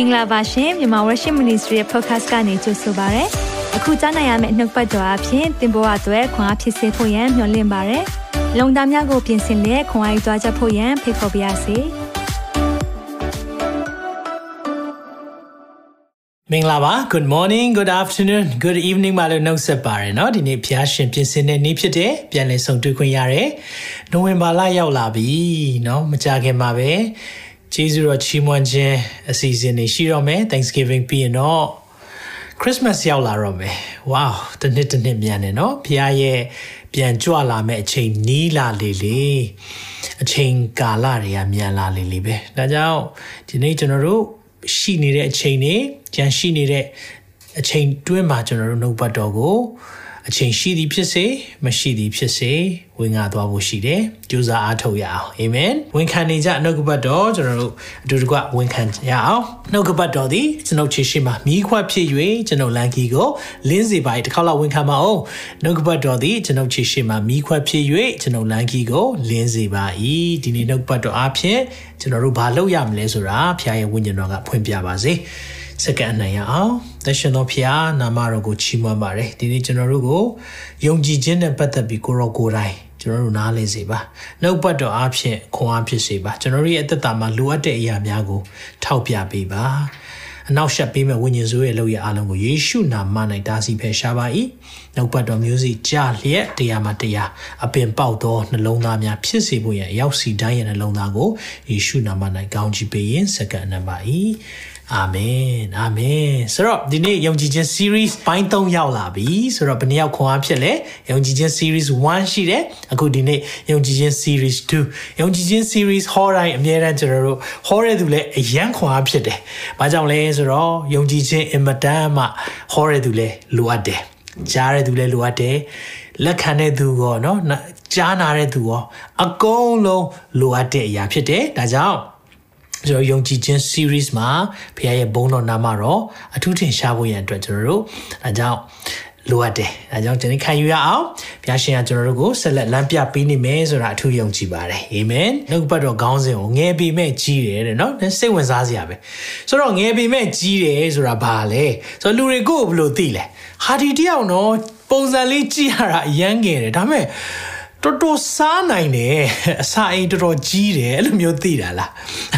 င်္ဂလာပါရှင်မြန်မာဝရရှိ Ministry ရဲ့ podcast ကနေကြိုဆိုပါရစေ။အခုကြားနိုင်ရမယ့်နောက်ပတ်ကြော်အဖြစ်သင်ပေါ်အပ်ွယ်ခွန်အားဖြစ်စေဖို့ယံမျှဝင့်ပါရစေ။လုံတာများကိုပြင်ဆင်လက်ခွန်အားယူကြားချက်ဖို့ယံဖိတ်ခေါ်ပါရစေ။မင်္ဂလာပါ good morning good afternoon good evening မလို့နှုတ်ဆက်ပါရနော်ဒီနေ့ဖျားရှင်ပြင်ဆင်တဲ့နေ့ဖြစ်တဲ့ပြန်လည်ဆုံတွေ့ခွင့်ရတယ်နိုဝင်ဘာလရောက်လာပြီနော်မကြခင်မှာပဲ ကျေးဇူးတော်ချီးမွမ်းခြင်းအစီအစဉ်တွေရှိတော့မယ် Thanksgiving ပြီးရင်တော့ Christmas ရောက်လာတော့မယ်။ Wow တနှစ်တနှစ်မြန်နေနော်။ဖခင်ရဲ့ပြန်ကြွလာမယ့်အချိန်နီးလာလေလေ။အချိန်ကာလတွေကမြန်လာလေလေပဲ။ဒါကြောင့်ဒီနေ့ကျွန်တော်တို့ရှိနေတဲ့အချိန်တွေ၊ကြံရှိနေတဲ့အချိန်တွင်းမှာကျွန်တော်တို့နှုတ်ပတ်တော်ကို အချိန်ရှိသည်ဖြစ်စေမရှိသည်ဖြစ်စေဝင်ငါသွားဖို့ရှိတယ်ကြိုးစားအားထုတ်ရအောင်အာမင်ဝန်ခံနေကြနှုတ်ကပတ်တော်ကျွန်တော်တို့အတူတကွဝန်ခံရအောင်နှုတ်ကပတ်တော်သည်ကျွန်ုပ်ချေရှိမှာမိခွက်ဖြစ်၍ကျွန်ုပ်လန်ကီကိုလင်းစီပါတစ်ခေါက်လောက်ဝန်ခံပါအောင်နှုတ်ကပတ်တော်သည်ကျွန်ုပ်ချေရှိမှာမိခွက်ဖြစ်၍ကျွန်ုပ်လန်ကီကိုလင်းစီပါ၏ဒီနေ့နှုတ်ကပတ်တော်အားဖြင့်ကျွန်တော်တို့ဘာလုပ်ရမလဲဆိုတာဖခင်ရဲ့ဝိညာဉ်တော်ကဖွင့်ပြပါစေ စက္ကန့်အနိုင်ရအောင်သရှင်တော်ဖျားနာမတော်ကိုချီးမွမ်းပါတယ်ဒီနေ့ကျွန်တော်တို့ကိုယုံကြည်ခြင်းနဲ့ပတ်သက်ပြီးကိုရောကိုယ်တိုင်ကျွန်တော်တို့နားလည်စေပါနှုတ်ပတ်တော်အဖြစ်ခွန်အားဖြစ်စေပါကျွန်တော်တို့ရဲ့အသက်တာမှာလိုအပ်တဲ့အရာများကိုထောက်ပြပေးပါအနောက်ရှက်ပေးမဲ့ဝိညာဉ်စုရဲ့လောက်ရအားလုံးကိုယေရှုနာမ၌တားဆီးဖယ်ရှားပါ၏နှုတ်ပတ်တော်မျိုးစီကြားလျက်တရားမှာတရားအပင်ပေါက်သောနှလုံးသားများဖြစ်စေဖို့ရန်ရောက်စီတိုင်းရဲ့နှလုံးသားကိုယေရှုနာမ၌ကောင်းချီးပေးရင်စက္ကန့်နံပါတ် အာမင်အာမင်ဆိုတော့ဒီနေ့ယုံကြည်ခြင်း series ဘိုင်း3ရောက်လာပြီဆိုတော့ဘယ်နှစ်ယောက်ခွန်အားဖြစ်လဲယုံကြည်ခြင်း series 1ရှိတယ်အခုဒီနေ့ယုံကြည်ခြင်း series 2ယုံကြည်ခြင်း series ဟောတိုင်းအများအားကျွန်တော်တို့ဟောရတဲ့သူလည်းအယံခွန်အားဖြစ်တယ်။ဘာကြောင့်လဲဆိုတော့ယုံကြည်ခြင်းအင်မတန်မှဟောရတဲ့သူလည်းလိုအပ်တယ်။ကြားရတဲ့သူလည်းလိုအပ်တယ်။လက်ခံတဲ့သူရောနော်ကြားနာတဲ့သူရောအကုန်လုံးလိုအပ်တဲ့အရာဖြစ်တယ်။ဒါကြောင့် ကျွန်တော်ယုံကြည်ခြင်း series မှာဘုရားရဲ့ဘုန်းတော်နာမတော်အထူးထင်ရှားဖို့ရန်အတွက်ကျွန်တော်တို့အဲကြောင့်လိုအပ်တယ်။အဲကြောင့်ကျွန်တော်ခံယူရအောင်ဘုရားရှင်ကကျွန်တော်တို့ကိုဆက်လက်လမ်းပြပေးနေမယ်ဆိုတာအထူးယုံကြည်ပါတယ်။အာမင်။နှုတ်ပတ်တော်ခေါင်းစဉ်ကိုငယ်ပေမဲ့ကြီးတယ်တဲ့နော်။စိတ်ဝင်စားစရာပဲ။ဆိုတော့ငယ်ပေမဲ့ကြီးတယ်ဆိုတာဘာလဲ။ဆိုတော့လူတွေကိုဘယ်လိုသိလဲ။ဟာဒီတယောက်နော်ပုံစံလေးကြည့်ရတာအရန်ငယ်တယ်။ဒါပေမဲ့ တော်တော်စားနိုင်တယ်အစာအိမ်တော်တော်ကြီးတယ်အဲ့လိုမျိုးသိတာလား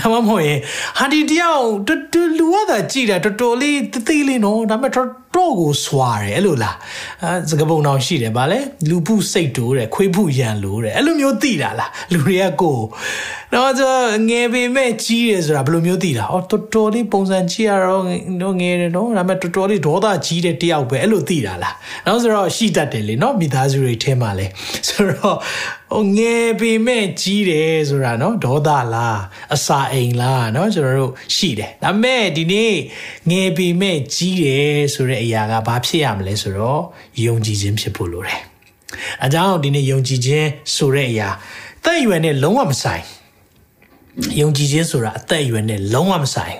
အမမဟုတ်ရင်ဟာဒီတယောက်တူတူလူရတာကြည်တာတော်တော်လေးတသိလေးနော်ဒါပေမဲ့ တော်တော့ကိုစွာတယ်အဲ့လိုလားအဲစကပုံတော်ရှိတယ်ဗာလဲလူဖုစိတ်တိုးတယ်ခွေးဖုရန်လို့တဲ့အဲ့လိုမျိုးသိတာလားလူတွေကကိုတော့ဆိုငယ်ပေမဲ့ကြီးတယ်ဆိုတာဘယ်လိုမျိုးသိတာဟောတော်တော်လေးပုံစံကြည့်ရတော့တော့ငယ်တယ်နော်ဒါပေမဲ့တော်တော်လေးဒေါသကြီးတဲ့တယောက်ပဲအဲ့လိုသိတာလားနောက်ဆိုတော့ရှိတတ်တယ်လေနော်မိသားစုတွေထဲမှာလဲဆိုတော့ ဟိုငယ်ပေမဲ့ကြီးတယ်ဆိုတာเนาะဒေါသလားအစာအိမ်လားเนาะကျွန်တော်တို့ရှိတယ်ဒါပေမဲ့ဒီနေ့ငယ်ပေမဲ့ကြီးတယ်ဆိုတဲ့အရာကဘာဖြစ်ရမလဲဆိုတော့ယုံကြည်ခြင်းဖြစ်ဖို့လိုတယ်အကြောင်းဒီနေ့ယုံကြည်ခြင်းဆိုတဲ့အရာသက်အရွယ်နဲ့လုံးဝမဆိုင်ယုံကြည်ခြင်းဆိုတာအသက်အရွယ်နဲ့လုံးဝမဆိုင်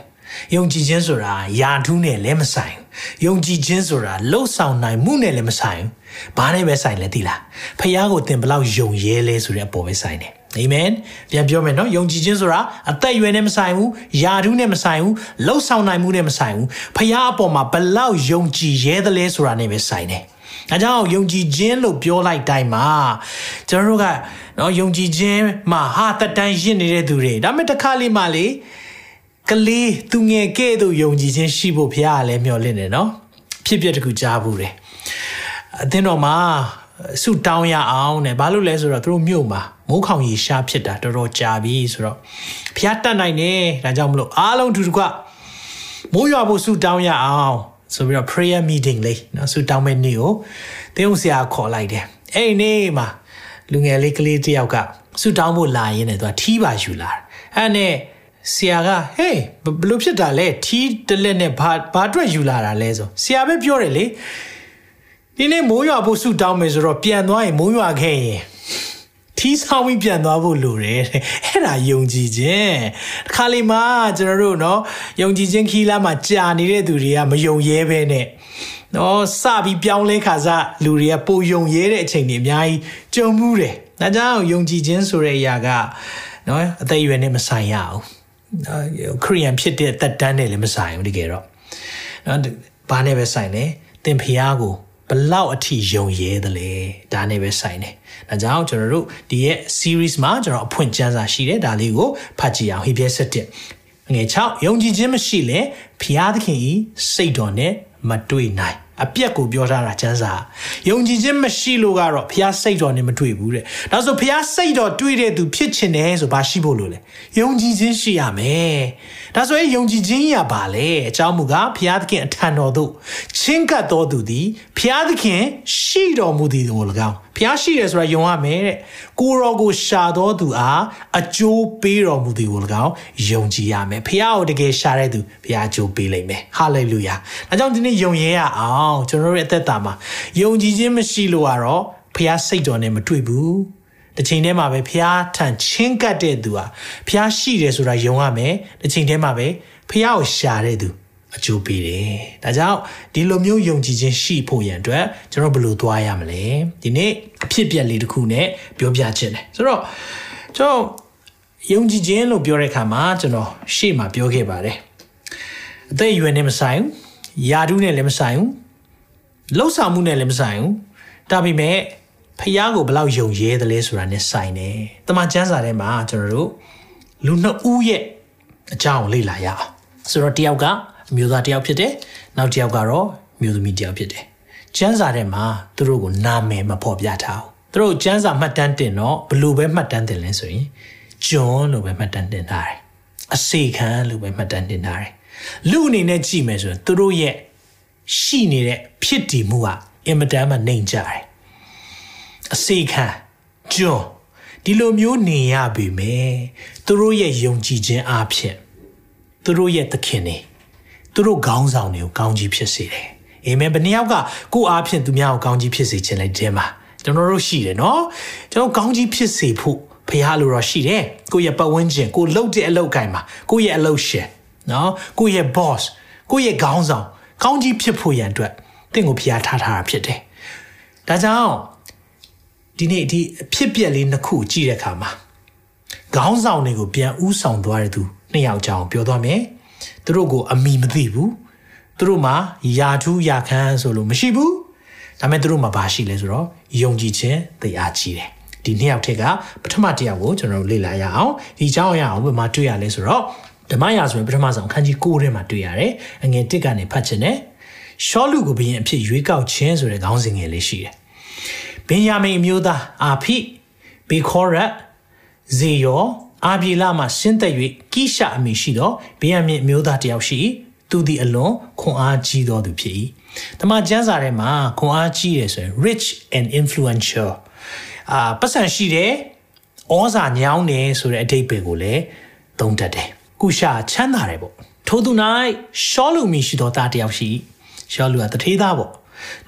ယုံကြည်ခြင်းဆိုတာယာထူးနဲ့လည်းမဆိုင်ယုံကြည်ခြင်းဆိုတာလှုပ်ဆောင်နိုင်မှုနဲ့လည်းမဆိုင်ဘာနဲ့ပဲဆိုင်လဲသိလားဖះကိုသင်ဘလောက်ယုံရဲလဲဆိုတဲ့အပေါ်ပဲဆိုင်တယ်အာမင်ပြန်ပြောမယ်နော်ယုံကြည်ခြင်းဆိုတာအသက်အရွယ်နဲ့မဆိုင်ဘူးယာထူးနဲ့မဆိုင်ဘူးလှုပ်ဆောင်နိုင်မှုနဲ့မဆိုင်ဘူးဖះအပေါ်မှာဘလောက်ယုံကြည်ရဲသလဲဆိုတာနဲ့ပဲဆိုင်တယ်အဲကြောင့်ယုံကြည်ခြင်းလို့ပြောလိုက်တိုင်းမှာကျွန်တော်တို့ကနော်ယုံကြည်ခြင်းမှာဟာတက်တန်းရင့်နေတဲ့သူတွေဒါပေမဲ့တစ်ခါလေးမှလေ ကလေးသူငယ်ကဲ့သို့ယုံကြည်ခြင်းရှိဖို့ဘုရားကလည်းမျှော်လင့်တယ်နော်ဖြစ်ဖြစ်တခုကြားဘူးတယ်အသင်းတော်မှာဆုတောင်းရအောင်တဲ့ဘာလို့လဲဆိုတော့သူတို့မြို့မှာမိုးခေါင်ရေရှားဖြစ်တာတော်တော်ကြာပြီဆိုတော့ဘုရားတတ်နိုင်တယ်ဒါကြောင့်မလို့အားလုံးတူတကွမိုးရွာဖို့ဆုတောင်းရအောင်ဆိုပြီးတော့ prayer meeting လေးနော်ဆုတောင်းမဲ့နေ့ကိုတင်းဦးဆရာခေါ်လိုက်တယ်အဲ့ဒီနေ့မှာလူငယ်လေးကလေးတယောက်ကဆုတောင်းဖို့လာရင်းနဲ့သူကထီးပါယူလာအဲ့နဲ့ ဆရာကဟေးဘလို့ဖြစ်တာလဲထီးတလက်နဲ့ဘာဘာအတွက်ယူလာတာလဲဆိုဆရာပဲပြောတယ်လေဒီနေ့မိုးရွာဖို့ဆူတောင်းမယ်ဆိုတော့ပြန်သွားရင်မိုးရွာခဲ့ရင်ထီးဆောင်ပြီးပြန်သွားဖို့လိုတယ်အဲ့ဒါယုံကြည်ခြင်းတစ်ခါလေမှကျွန်တော်တို့เนาะယုံကြည်ခြင်းခီးလာမှာကြာနေတဲ့သူတွေကမယုံရဲပဲနဲ့နော်စပြီးပြောင်းလဲခါစားလူတွေကပိုယုံရဲတဲ့အချိန်တွေအများကြီးကြုံမှုတယ်ဒါကြောင့်ယုံကြည်ခြင်းဆိုတဲ့အရာကနော်အသက်အရွယ်နဲ့မဆိုင်ရအောင် ခရိယန်ဖြစ်တဲ့သက်တမ်းနဲ့လည်းမဆိုင်ဘူးတကယ်တော့နော်ဘာနဲ့ပဲဆိုင်တယ်သင်ဖျားကိုဘလောက်အထိယုံရဲသလဲဒါနဲ့ပဲဆိုင်တယ်ဒါကြောင့်ကျွန်တော်တို့ဒီရဲ့ series မှာကျွန်တော်အဖွင့်ကျမ်းစာရှိတယ်ဒါလေးကိုဖတ်ကြည့်အောင်ဟေဘရဲ7ငွေ6ယုံကြည်ခြင်းမရှိလဲဖျားသခင်ဤစိတ်တော်နဲ့မတွေ့နိုင် အပြက်ကိုပြောထားတာကျမ်းစာယုံကြည်ခြင်းမရှိလို့ကတော့ဖះစိတ်တော်နဲ့မတွေ့ဘူးတဲ့ဒါဆိုဖះစိတ်တော်တွေ့တဲ့သူဖြစ်ချင်တယ်ဆိုဘာရှိဖို့လို့လဲယုံကြည်ခြင်းရှိရမယ်ဒါဆိုရင်ယုံကြည်ခြင်းရပါလေအကြောင်းမူကားဖះသခင်အထံတော်သို့ချင်းကပ်တော်သူသည်ဖះသခင်ရှိတော်မူသည်ကို၎င်းဖះရှိတယ်ဆိုတာယုံရမယ်တဲ့ကိုရောကိုရှာတော်သူအားအကျိုးပေးတော်မူသည်ကို၎င်းယုံကြည်ရမယ်ဖះကိုတကယ်ရှာတဲ့သူဖះအကျိုးပေးလိမ့်မယ်ဟာလေလုယာဒါကြောင့်ဒီနေ့ယုံရဲရအောင်ကျွန်တော်တို့ရဲ့အသက်တာမှာယုံကြည်ခြင်းမရှိလို့ကတော့ဖះစိတ်တော်နဲ့မတွေ့ဘူးတစ်ချိန်တည်းမှာပဲဖះထန်ချင်းကပ်တဲ့သူဟာဖះရှိတယ်ဆိုတာယုံရမယ်တစ်ချိန်တည်းမှာပဲဖះကိုရှာတဲ့သူအကျိုးပေးတယ်။ဒါကြောင့်ဒီလိုမျိုးယုံကြည်ခြင်းရှိဖို့ရန်အတွက်ကျွန်တော်ဘယ်လိုသွားရမလဲ။ဒီနေ့အဖြစ်ပြက်လေးတစ်ခုနဲ့ပြောပြခြင်းတယ်။ဆိုတော့ကျွန်တော်ယုံကြည်ခြင်းလို့ပြောတဲ့အခါမှာကျွန်တော်ရှေ့မှာပြောခဲ့ပါတယ်။အသက်အရွယ်နဲ့မဆိုင်ဘူး။ယာတုနဲ့လည်းမဆိုင်ဘူး။ လှုပ်ဆောင်မှုနဲ့လည်းမဆိုင်ဘူး။ဒါပေမဲ့ဖះကိုဘယ်လောက်ယုံရဲသလဲဆိုတာနဲ့ဆိုင်တယ်။တမန်ကျမ်းစာထဲမှာကျွန်တော်တို့လူနှစ်ဦးရဲ့အကြောင်းလေ့လာရအောင်။ဆိုတော့တယောက်ကအမျိုးသားတယောက်ဖြစ်တယ်နောက်တယောက်ကတော့မျိုးသမီးတယောက်ဖြစ်တယ်ကျန်းစာထဲမှာသူတို့ကိုနာမည်မဖော်ပြထားဘူးသူတို့ကျန်းစာမှတ်တမ်းတင်တော့ဘလို့ပဲမှတ်တမ်းတင်လဲဆိုရင်ဂျွန်လို့ပဲမှတ်တမ်းတင်ထားတယ်အစေခံလို့ပဲမှတ်တမ်းတင်ထားတယ်လူအနေနဲ့ကြည့်မယ်ဆိုရင်သူတို့ရဲ့ ရှိနေတဲ့ဖြစ်တည်မှုကအင်မတန်မှနှိမ်ကြတယ်အစေခံဂျွန်ဒီလိုမျိုးနေရပြီမယ်သူတို့ရဲ့ယုံကြည်ခြင်းအဖြစ်သူတို့ရဲ့သခင်တွေသူတို့ခေါင်းဆောင်တွေကိုကောင်းကြီးဖြစ်စေတယ်။အာမင်ဘယ်နှယောက်ကကိုအားဖြင့်သူများကိုကောင်းကြီးဖြစ်စေခြင်းလိုက်ခြင်းပါကျွန်တော်တို့ရှိတယ်နော်ကျွန်တော်ကောင်းကြီးဖြစ်စေဖို့ဖရားလိုတော့ရှိတယ်ကိုယ့်ရဲ့ပတ်ဝန်းကျင်ကိုလှုပ်တဲ့အလုပ်ကိုင်မှာကိုယ့်ရဲ့အလုပ်ရှင်နော်ကိုယ့်ရဲ့ boss ကိုယ့်ရဲ့ခေါင်းဆောင် ကောင်းကြီးဖြစ်ဖို့ရန်အတွက်တင့်ကိုဖရားထားထားတာဖြစ်တယ်ဒါကြောင့်ဒီနေ့ဒီအဖြစ်ပြက်လေးနှစ်ခုကြည့်တဲ့အခါမှာခေါင်းဆောင်တွေကိုပြန်ဥဆောင်သွားတဲ့သူနှစ်ယောက်ကြောင်ပြောသွားမယ်သူတို့ကိုအမိမသိဘူးသူတို့မှာယာထူးယာခန်းဆိုလို့မရှိဘူးဒါပေမဲ့သူတို့မှာဘာရှိလဲဆိုတော့ယုံကြည်ခြင်းတရားကြီးတယ်ဒီနှစ်ယောက်ထက်ကပထမတစ်ယောက်ကိုကျွန်တော်တို့လေ့လာရအောင်ဒီအကြောင်းအရာကိုဘယ်မှာတွေ့ရလဲဆိုတော့ ဓမ္မရာဆိုရင်ပထမဆုံးအခန်းကြီး9ထဲမှာတွေ့ရတယ်အငယ်1ကနေဖတ်ခြင်းနဲ့ရှောလူကိုဘုရင်အဖြစ်ရွေးကောက်ခြင်းဆိုတဲ့ခေါင်းစဉ်ငယ်လေးရှိတယ်ဘင်ယာမိန်အမျိုးသားအာဖိဘေခေါရက်ဇေယောအာဘီလာမှဆင်းသက်၍ကိရှအမည်ရှိသောဗေယံမြင့်မျိုးသားတယောက်ရှိသူသည်အလွန်ခွန်အားကြီးသောသူဖြစ်၏တမန်ကျမ်းစာထဲမှာခွန်အားကြီးတယ်ဆိုရင် rich and influential အာပတ်စံရှိတယ်ဩဇာညောင်းတယ်ဆိုတဲ့အဓိပ္ပာယ်ကိုလည်းသုံးတတ်တယ် ကုရှာချမ်းသာတယ်ပေါ့ထို့သူ၌ရှောလူမီရှိသောသားတယောက်ရှိရှောလူကတထေးသားပေါ့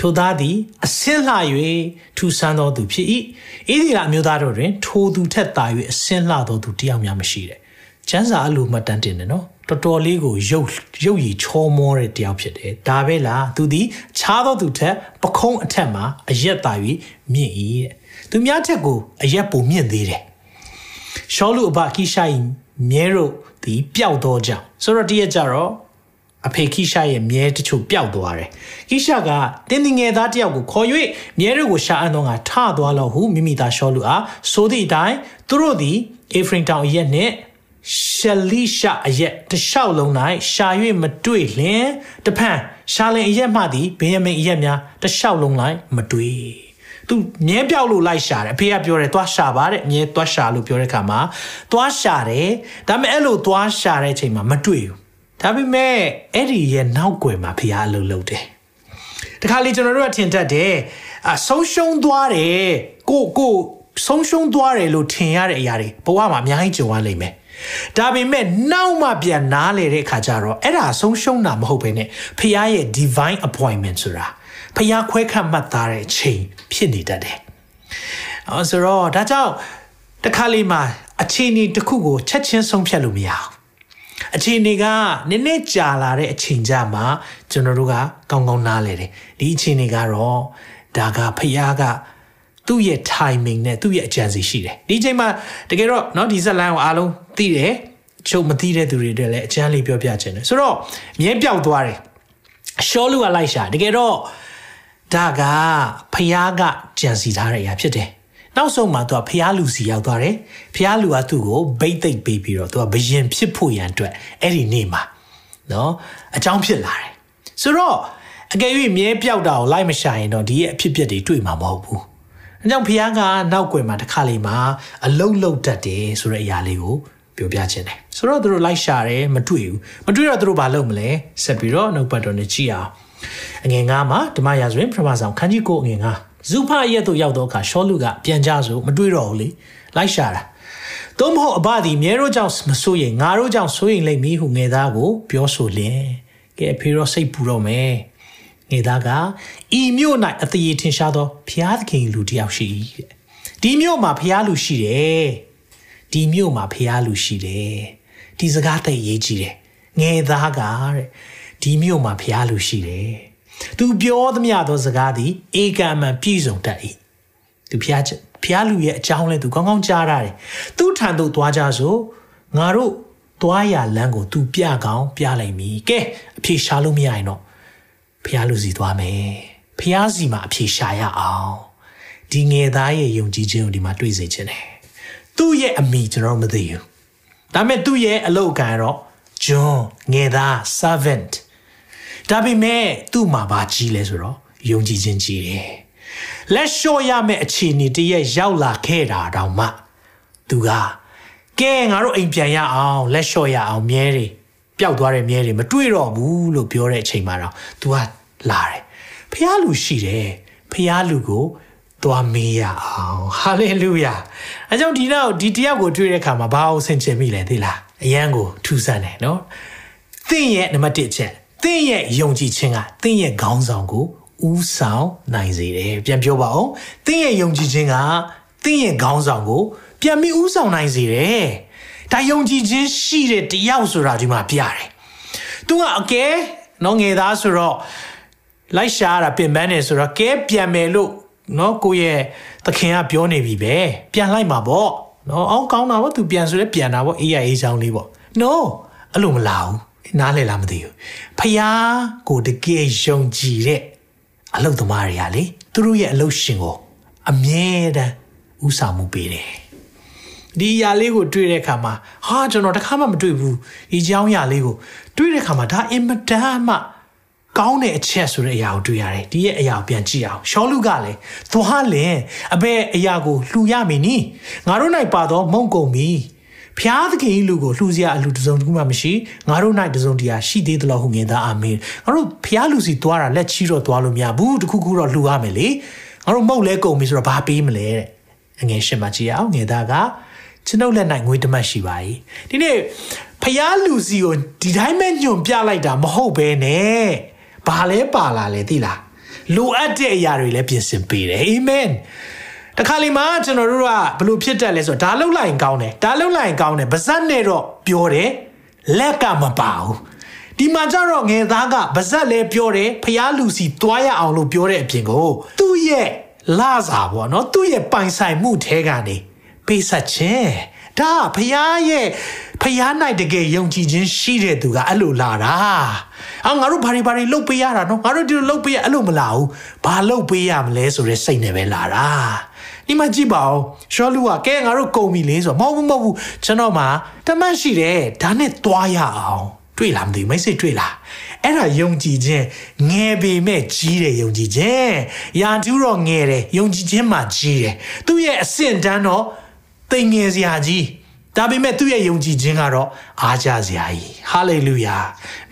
ထိုသားသည်အစင်းလှ၍ထူဆန်းသောသူဖြစ်၏ဣသရေလအမျိုးသားတို့တွင်ထိုသူထက်သာ၍အစင်းလှသောသူတယောက်များမရှိတဲ့ကျမ်းစာအလိုမှတ်တမ်းတင်တယ်နော်တော်တော်လေးကိုရုပ်ရုပ်ရည်ချောမောတဲ့တယောက်ဖြစ်တယ်ဒါပဲလားသူသည်ခြားသောသူထက်ပခုံးအထက်မှာအရက်သာ၍မြင့်၏တဲ့သူများထက်ကိုအရက်ပိုမြင့်သေးတယ်ရှောလူအဘကိရှာ၏မြဲတို့ သည်ပျောက်သောကြောင့်ဆိုတော့တည့်ရကြတော့အဖေခိရှာရဲ့မြဲတချို့ပျောက်သွားတယ်။ခိရှာကတင်းတင်ငယ်သားတယောက်ကိုခေါ်၍မြဲတို့ကိုရှာအပ်သောငါထသွားလို့ဟုမိမိသားရှောလူအားဆိုသည့်အတိုင်းသူတို့သည်အေဖရင်တောင်အရက်နှင့်ရှလိရှာအရက်တလျှောက်လုံး၌ရှာ၍မတွေ့လင်တဖန်ရှာလင်အရက်မှသည်ဘင်ယမိန်အရက်များတလျှောက်လုံး၌မတွေ့ သူမြဲပြောက်လို့လိုက်ရှာတယ်အဖေကပြောတယ်သွားရှာပါတဲ့မြဲသွားရှာလို့ပြောတဲ့ခါမှာသွားရှာတယ်ဒါပေမဲ့အဲ့လိုသွားရှာတဲ့အချိန်မှာမတွေ့ဘူးဒါပေမဲ့အဲ့ဒီရဲ့နောက်ွယ်မှာဖះအလုပ်လုပ်တယ်တခါလေကျွန်တော်တို့ကထင်တတ်တယ်အဆုံးရှုံးသွားတယ်ကိုကိုဆုံးရှုံးသွားတယ်လို့ထင်ရတဲ့အရာတွေဘဝမှာအများကြီးကြုံရလိမ့်မယ်ဒါပေမဲ့နောက်မှပြန်နားလေတဲ့အခါကျတော့အဲ့ဒါဆုံးရှုံးတာမဟုတ်ဘဲနဲ့ဖះရဲ့ divine appointment ဆိုတာ ဖះခွဲခတ်မှတ်သားတဲ့ချိန်ဖြစ်နေတတ်တယ်။အဲဆိုတော့ဒါကြောင့်တခါလေးမှာအခြေအနေတစ်ခုကိုချက်ချင်းဆုံးဖြတ်လို့မရဘူးအခြေအနေကနည်းနည်းကြာလာတဲ့အချိန်ကြမှာကျွန်တော်တို့ကကောင်းကောင်းနားလဲတယ်ဒီအခြေအနေကတော့ဒါကဖျားကသူ့ရဲ့ timing နဲ့သူ့ရဲ့အကြံစီရှိတယ်ဒီအချိန်မှာတကယ်တော့เนาะဒီဇက်လိုင်းကိုအားလုံးသိတယ် ချုပ်မသိတဲ့သူတွေတွေလည်းအချမ်းလေးပြောပြခြင်းတယ်ဆိုတော့မြဲပြောက်သွားတယ်ရှောလူကလိုက်ရှာတကယ်တော့ ဒါကဖျားကကြံစီထားတဲ့အရာဖြစ်တယ်နောက်ဆုံးမှာသူကဖျားလူစီရောက်သွားတယ်ဖျားလူကသူ့ကိုဘိတ်သိက်ပေးပြီးတော့သူကဘယင်ဖြစ်ဖို့ရန်အတွက်အဲ့ဒီနေ့မှာနော်အကြောင်းဖြစ်လာတယ်ဆိုတော့အကယ်၍မြဲပြောက်တာကိုလိုက်မရှာရင်တော့ဒီရဲ့အဖြစ်အပျက်တွေတွေ့မှာမဟုတ်ဘူးအဲကြောင့်ဖျားကနောက်ွယ်မှာတစ်ခါလေးမှာအလုတ်လုတ်တတ်တယ်ဆိုတဲ့အရာလေးကိုပြောပြခြင်းတယ်ဆိုတော့သူတို့လိုက်ရှာတယ်မတွေ့ဘူးမတွေ့တော့သူတို့ဘာလုပ်မလဲဆက်ပြီးတော့နှုတ်ပတ်တော်နဲ့ကြည့်အောင် အငယ်ငါမှာဓမ္မရာဇဝင်ပထမဆောင်ခန်းကြီးကိုအငယ်ငါဇုဖရဲ့သို့ရောက်တော့အခါရှောလူကပြန်ကြဆိုမတွေ့တော့ဘူးလေလိုက်ရှာတာသို့မဟုတ်အဘသည်မြဲတို့ကြောင့်မဆိုးရင်ငါတို့ကြောင့်ဆိုးရင်လိမ့်မည်ဟုငယ်သားကိုပြောဆိုလင်ကဲဖေရောစိတ်ပူတော့မယ်ငယ်သားကဤမြို့၌အသေးထင်ရှားသောဖျားသခင်လူတစ်ယောက်ရှိတဲ့ဒီမြို့မှာဖျားလူရှိတယ်ဒီမြို့မှာဖျားလူရှိတယ်ဒီစကားသိရေးကြည့်တယ်ငယ်သားကတဲ့ ဒီမြို့မှာဖျားလူရှိတယ်သူပြောသမျှသောစကားသည်ဧကံမှန်ပြည့်စုံတတ်၏သူဖျားဖျားလူရဲ့အကြောင်းလဲသူကောင်းကောင်းကြားရတယ်သူထံသို့သွားကြဆိုငါတို့သွားရလမ်းကိုသူပြကောင်းပြလိုက်မည်ကဲအဖြေရှာလို့မရရင်တော့ဖျားလူစီသွားမယ်ဖျားစီမှာအဖြေရှာရအောင်ဒီငယ်သားရဲ့ယုံကြည်ခြင်းကိုဒီမှာတွေ့စေခြင်းတယ်သူ့ရဲ့အမိကျွန်တော်မသိဘူးဒါပေမဲ့သူ့ရဲ့အလုပ်ကံတော့ John ငယ်သား servant ဒါပေမဲ့သူ့မှာဘာကြီးလဲဆိုတော့ယုံကြည်ခြင်းကြီးတယ်လက်လျှော့ရမယ့်အခြေအနေတည်းရဲ့ရောက်လာခဲ့တာတောင်မှသူကကဲငါတို့အိမ်ပြန်ရအောင်လက်လျှော့ရအောင်မြဲတွေပျောက်သွားတဲ့မြဲတွေမတွေ့တော့ဘူးလို့ပြောတဲ့အချိန်မှာတော့ तू ကလာတယ်ဖះလူရှိတယ်ဖះလူကိုသွားမေးရအောင်ဟာလေလုယာအဲကြောင့်ဒီတော့ဒီတယောက်ကိုတွေ့တဲ့အခါမှာဘာအောင်ဆင်ခြင်မိလဲသိလားအယံကိုထူဆန်းတယ်နော်သင်ရဲ့နံပါတ်1ချက် သင်ရဲ့ယုံကြည်ခြင်းကသင်ရဲ့ခေါင်းဆောင်ကိုဥဆောင်နိုင်စေတယ်ပြန်ပြောပါဦးသင်ရဲ့ယုံကြည်ခြင်းကသင်ရဲ့ခေါင်းဆောင်ကို ပြန်ပြီးဥဆောင်နိုင်စေတယ်ဒါယုံကြည်ခြင်းရှိတဲ့တယောက်ဆိုတာဒီမှာပြတယ်သူကအကဲနော်ငယ်သားဆိုတော့လိုက်ရှာတာပြင်ပန်းနေဆိုတော့ကဲပြန်မယ်လို့နော်ကိုရဲ့သခင်ကပြောနေပြီပဲပြန်လိုက်မှာပေါ့နော်အောင်းကောင်းတာပေါ့သူပြန်ဆိုလဲပြန်တာပေါ့အေးရအေးချောင်းလေးပေါ့ no အဲ့လိုမလာဘူး နားလည်လားမသိဘူးဖယားကိုတကယ်ယုံကြည်တဲ့အလုတ်သမားတွေကလေသူတို့ရဲ့အလုတ်ရှင်ကိုအမြဲတမ်းဥဆောင်မှုပေးတယ်ဒီຢာလေးကိုတွေ့တဲ့အခါမှာဟာကျွန်တော်တခါမှမတွေ့ဘူးဒီเจ้าຢာလေးကိုတွေ့တဲ့အခါမှာဒါအင်မတန်မှကောင်းတဲ့အချက်ဆိုတဲ့အရာကိုတွေ့ရတယ်ဒီရဲ့အရာကိုပြန်ကြည့်အောင်ရှောလူကလည်းသွားလင်အဘဲအရာကိုလှူရမည်နီငါတို့၌ပါတော့မုံကုန်ပြီ ဖျားသခင်လူကိုလှူစရာအလူတစုံတစ်ခုမှမရှိငါတို့၌တစုံတရာရှိသေးသလားဟုငင်သားအာမင်ငါတို့ဖျားလူစီသွားတာလက်ချီတော့သွားလို့မရဘူးတခုခုတော့လှူရမယ်လေငါတို့မုတ်လဲကုန်ပြီဆိုတော့ဘာပေးမလဲတဲ့အငယ်ရှင်မကြည့်အောင်ငယ်သားကကျွန်ုပ်လက်၌ငွေတမတ်ရှိပါ၏ဒီနေ့ဖျားလူစီကိုဒီတိုင်းပဲညွန်ပြလိုက်တာမဟုတ်ဘဲနဲ့ဘာလဲပါလာလဲသိလားလိုအပ်တဲ့အရာတွေလည်းပြင်ဆင်ပေးတယ်အာမင် တခါလေမှကျွန်တော်တို့ကဘလို့ဖြစ်တတ်လဲဆိုတော့ဒါလှုပ်လိုက်ရင်ကောင်းတယ်ဒါလှုပ်လိုက်ရင်ကောင်းတယ်ဗဇက်နဲ့တော့ပြောတယ်လက်ကမပါဘူးဒီမှာကျတော့ငယ်သားကဗဇက်လည်းပြောတယ်ဖျားလူစီသွားရအောင်လို့ပြောတဲ့အပြင်ကိုသူ့ရဲ့လာစာပေါ့နော်သူ့ရဲ့ပိုင်ဆိုင်မှုထဲကနေပေးဆက်ခြင်းဒါဖျားရဲ့ဖျားနိုင်တကယ်ယုံကြည်ခြင်းရှိတဲ့သူကအဲ့လိုလာတာအော်ငါတို့ဘာတွေဘာတွေလှုပ်ပေးရတာနော်ငါတို့ဒီလိုလှုပ်ပေးရအဲ့လိုမလာဘူးဘာလှုပ်ပေးရမလဲဆိုတဲ့စိတ်နဲ့ပဲလာတာ ဒီမှာကြည့်ပါဦးရှောလူကကဲငါတို့ကုန်ပြီလေဆိုမဟုတ်ဘူးမဟုတ်ဘူးကျွန်တော်မှတမတ်ရှိတယ်ဒါနဲ့သွားရအောင်တွေ့လားမသိဘူးမိတ်ဆွေတွေ့လားအဲ့ဒါယုံကြည်ခြင်းငယ်ပေမဲ့ကြီးတယ်ယုံကြည်ခြင်းရာထူးတော့ငယ်တယ်ယုံကြည်ခြင်းမှကြီးတယ်သူ့ရဲ့အဆင့်တန်းတော့တိမ်ငယ်စရာကြီးဒါပေမဲ့သူ့ရဲ့ယုံကြည်ခြင်းကတော့အားကြစရာကြီးဟာလေလုယာ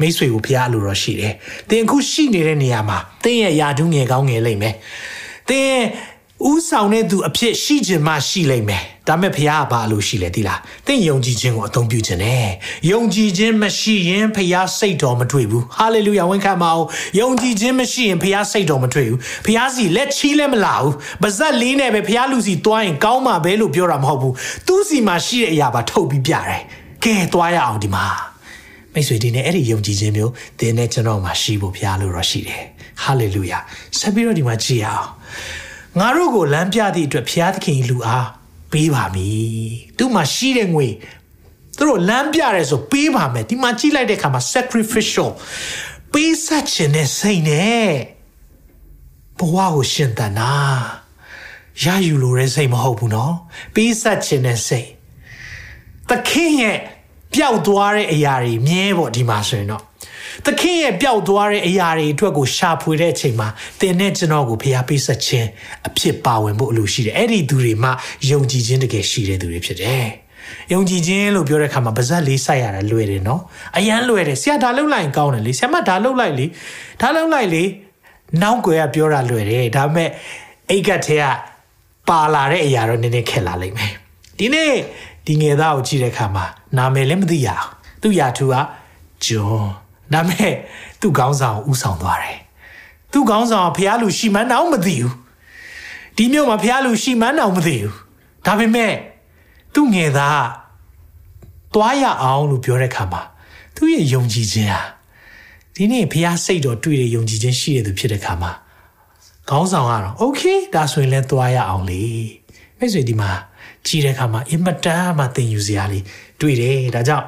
မိတ်ဆွေကိုဖရားလိုတော့ရှိတယ်သင်အခုရှိနေတဲ့နေရာမှာသင်ရဲ့ယာဒူးငယ်ကောင်းငယ်လိမ့်မယ်သင် ဥဆောင်တဲ့သူအဖြစ်ရှိခြင်းမှရှိလိမ့်မယ်ဒါမဲ့ဖရားကဘာလို့ရှိလဲသိလားသင်ယုံကြည်ခြင်းကိုအသုံးပြုခြင်းနဲ့ယုံကြည်ခြင်းမရှိရင်ဖရားစိတ်တော်မတွေ့ဘူးဟာလေလုယာဝန်ခံပါအောင်ယုံကြည်ခြင်းမရှိရင်ဖရားစိတ်တော်မတွေ့ဘူးဖရားစီလက်ချီးလည်းမလာဘူးပါဇက်လေးနဲ့ပဲဖရားလူစီတွားရင်ကောင်းမှာပဲလို့ပြောတာမဟုတ်ဘူးသူ့စီမှာရှိတဲ့အရာပါထုတ်ပြီးပြတယ်ကဲတွားရအောင်ဒီမှာမိတ်ဆွေဒီနေ့အဲ့ဒီယုံကြည်ခြင်းမျိုးသင်နဲ့ကျွန်တော်မှာရှိဖို့ဖရားလို့တော့ရှိတယ်ဟာလေလုယာဆက်ပြီးတော့ဒီမှာကြည့်ရအောင် ငါတို့ကိုလမ်းပြသည့်အတွက်ဘုရားသခင်လူအားပေးပါမည်သူမှရှိတဲ့ငွေသူတို့လမ်းပြရဲဆိုပေးပါမယ်ဒီမှာကြည့်လိုက်တဲ့အခါမှာ sacrificial ပေးဆက်ခြင်းနဲ့စိတ်နဲ့ဘဝကိုရှင်သန်တာရယူလိုတဲ့စိတ်မဟုတ်ဘူးနော်ပေးဆက်ခြင်းနဲ့စိတ်သခင်ရဲ့ပျောက်သွားတဲ့အရာတွေမြဲပေါ့ဒီမှာဆိုရင်တော့ သခင်ရဲ့ပျောက်သွားတဲ့အရာတွေအတွက်ကိုရှာဖွေတဲ့အချိန်မှာသင်နဲ့ကျွန်တော်ကိုဖျားပေးဆက်ခြင်းအဖြစ်ပါဝင်ဖို့အလိုရှိတယ်အဲ့ဒီသူတွေမှယုံကြည်ခြင်းတကယ်ရှိတဲ့သူတွေဖြစ်တယ်ယုံကြည်ခြင်းလို့ပြောတဲ့အခါမှာပါဇက်လေးစိုက်ရတာလွယ်တယ်နော်အရန်လွယ်တယ်ဆရာဒါလုပ်လိုက်ရင်ကောင်းတယ်လေဆရာမဒါလုပ်လိုက်လေဒါလုပ်လိုက်လေနောက်ွယ်ကပြောတာလွယ်တယ်ဒါပေမဲ့အိတ်ကထဲကပါလာတဲ့အရာတော့နည်းနည်းခက်လာလိမ့်မယ်ဒီနေ့ဒီငယ်သားကိုကြည့်တဲ့အခါမှာနာမည်လည်းမသိရအောင်သူ့ယာထူကဂျွန် ဒါမဲ့သူ့ခေါင်းဆောင်ဥဆောင်သွားတယ်သူ့ခေါင်းဆောင်ဖះလူရှိမှန်းတော့မသိဘူးဒီမြို့မှာဖះလူရှိမှန်းတော့မသိဘူးဒါပေမဲ့သူ့ငယ်သားသွားရအောင်လို့ပြောတဲ့အခါမှာသူ့ရဲ့ယုံကြည်ခြင်းဟာဒီနေ့ဖះစိတ်တော်တွေ့တဲ့ယုံကြည်ခြင်းရှိတဲ့သူဖြစ်တဲ့အခါမှာခေါင်းဆောင်ကတော့ okay ဒါဆိုရင်လည်းသွားရအောင်လေမိတ်ဆွေဒီမှာကြည်တဲ့အခါမှာအင်မတန်မှသင်ယူစရာလေးတွေ့တယ်ဒါကြောင့်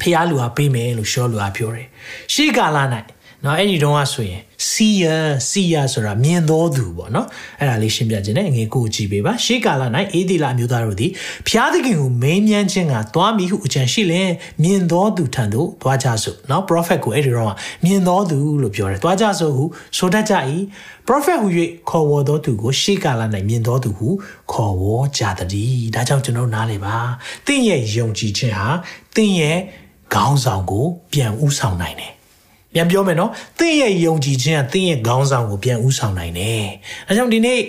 ဖះလူဟာပေးမယ်လို့ရှောလူဟာပြောတယ်ရှေးကာလ၌နော်အဲ့ဒီတုန်းကဆိုရင်စီယာစီယာဆိုတာမြင်တော်သူပေါ့နော်အဲ့ဒါလေးရှင်းပြခြင်းနဲ့ငေကိုကြည့်ပေးပါရှေးကာလ၌အေဒီလာမျိုးသားတို့သည်ဖျားသခင်ကိုမင်းမြန်းခြင်းကသွားမိဟုအကြံရှိလင်မြင်တော်သူထံသို့သွားကြစို့နော် prophet ကိုအဲ့ဒီတော့မြင်တော်သူလို့ပြောတယ်သွားကြစို့ဟုဆိုတတ်ကြ၏ပရောဖက်ဟူ၍ခေါ်ဝေါ်သောသူကိုရှေးကာလ၌မြင်သောသူဟုခေါ်ဝေါ်ကြသည်ဒါကြောင့်ကျွန်တော်နားလေပါသင်ရဲ့ယုံကြည်ခြင်းဟာသင်ရဲ့ ခေါင်းဆောင်ကို ပြန်ဥဆောင်နိုင်တယ်ပြန်ပြောမယ်နော်သင်ရဲ့ယုံကြည်ခြင်းကသင်ရဲ့ခေါင်းဆောင်ကိုပြန်ဥဆောင်နိုင်တယ်အဲကြောင့်ဒီနေ့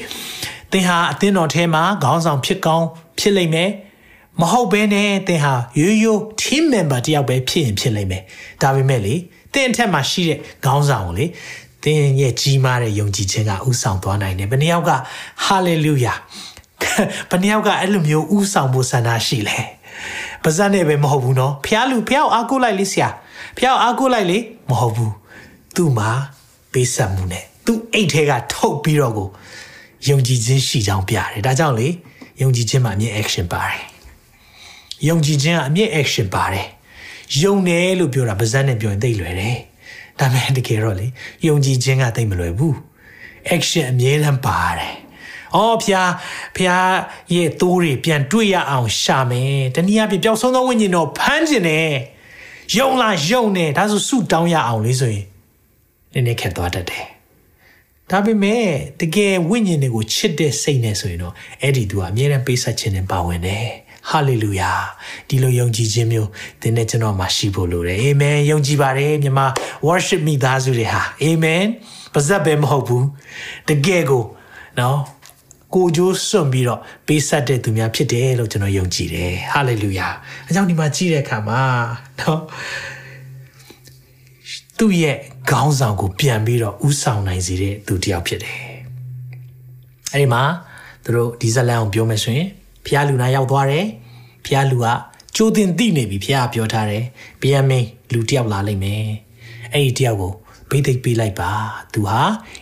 သင်ဟာအသင်းတော်ထဲမှာခေါင်းဆောင်ဖြစ်ကောင်းဖြစ်လိမ့်မယ်မဟုတ်ဘဲနဲ့သင်ဟာရိုးရိုး team member တယောက်ပဲဖြစ်ရင်ဖြစ်လိမ့်မယ်ဒါပေမဲ့လေသင်အထက်မှာရှိတဲ့ခေါင်းဆောင်ကိုလေသင်ရဲ့ကြီးမားတဲ့ယုံကြည်ခြင်းကဥဆောင်သွားနိုင်တယ်ဘယ်နှယောက်ကဟာလေလုယာဘယ်နှယောက်ကအဲ့လိုမျိုးဥဆောင်ဖို့ဆန္ဒရှိလဲ ပါဇက်နဲ့ပဲမဟုတ်ဘူးနော်ဖះလူဖះအားကိုးလိုက်လေဆရာဖះအားကိုးလိုက်လေမဟုတ်ဘူးသူ့မှာပေးဆက်မှုနဲ့သူ့အိတ်ထဲကထုတ်ပြီးတော့ကိုယုံကြည်ခြင်းရှိကြောင်းပြတယ်ဒါကြောင့်လေယုံကြည်ခြင်းမှာအမြင့် action ပါတယ်ယုံကြည်ခြင်းကအမြင့် action ပါတယ်ယုံတယ်လို့ပြောတာပါဇက်နဲ့ပြောရင်သိလွယ်တယ်ဒါပေမဲ့တကယ်တော့လေယုံကြည်ခြင်းကသိမလွယ်ဘူး action အမြဲတမ်းပါတယ်။ အော်ဖျားဖျားရဲ့သိုးတွေပြန်တွေ့ရအောင်ရှာမယ်။တနည်းအားဖြင့်ပျောက်ဆုံးသောဝိညာဉ်တော်ဖမ်းကျင်တယ်။ယုံလားယုံတယ်ဒါဆိုဆုတောင်းရအောင်လေဆိုရင်နည်းနည်းခက်သွားတတ်တယ်။ဒါပေမဲ့တကယ်ဝိညာဉ်တွေကိုချစ်တဲ့စိတ်နဲ့ဆိုရင်တော့အဲ့ဒီသူကအမြဲတမ်းပေးဆက်ခြင်းနဲ့ပါဝင်တယ်။ဟာလေလုယာဒီလိုယုံကြည်ခြင်းမျိုးသင်နဲ့ကျွန်တော်မှာရှိဖို့လိုတယ်အာမင်ယုံကြည်ပါတယ်မြမ worship မိသားစုတွေဟာအာမင်ပါဇက်ပဲမဟုတ်ဘူးတကယ်ကိုနော် ကိုကြိုးစွန့်ပြီးတော့ပေးဆက်တဲ့သူများဖြစ်တယ်လို့ကျွန်တော်ယုံကြည်တယ်ဟာလေလုယာအကြောင်းဒီမှာကြည့်တဲ့အခါမှာနော်သူ့ရဲ့ခေါင်းဆောင်ကိုပြန်ပြီးတော့ဥဆောင်နိုင်စေတဲ့သူတစ်ယောက်ဖြစ်တယ်အဲ့ဒီမှာသူတို့ဒီဇလန်ကိုပြောမယ်ဆိုရင်ဖျားလူနာရောက်သွားတယ်ဖျားလူကကြိုးတင်သိနေပြီဖျားပြောထားတယ်ဗျံမင်းလူတစ်ယောက်လာလိမ့်မယ်အဲ့ဒီတစ်ယောက်ကိုဘိသိက်ပေးလိုက်ပါသူဟာ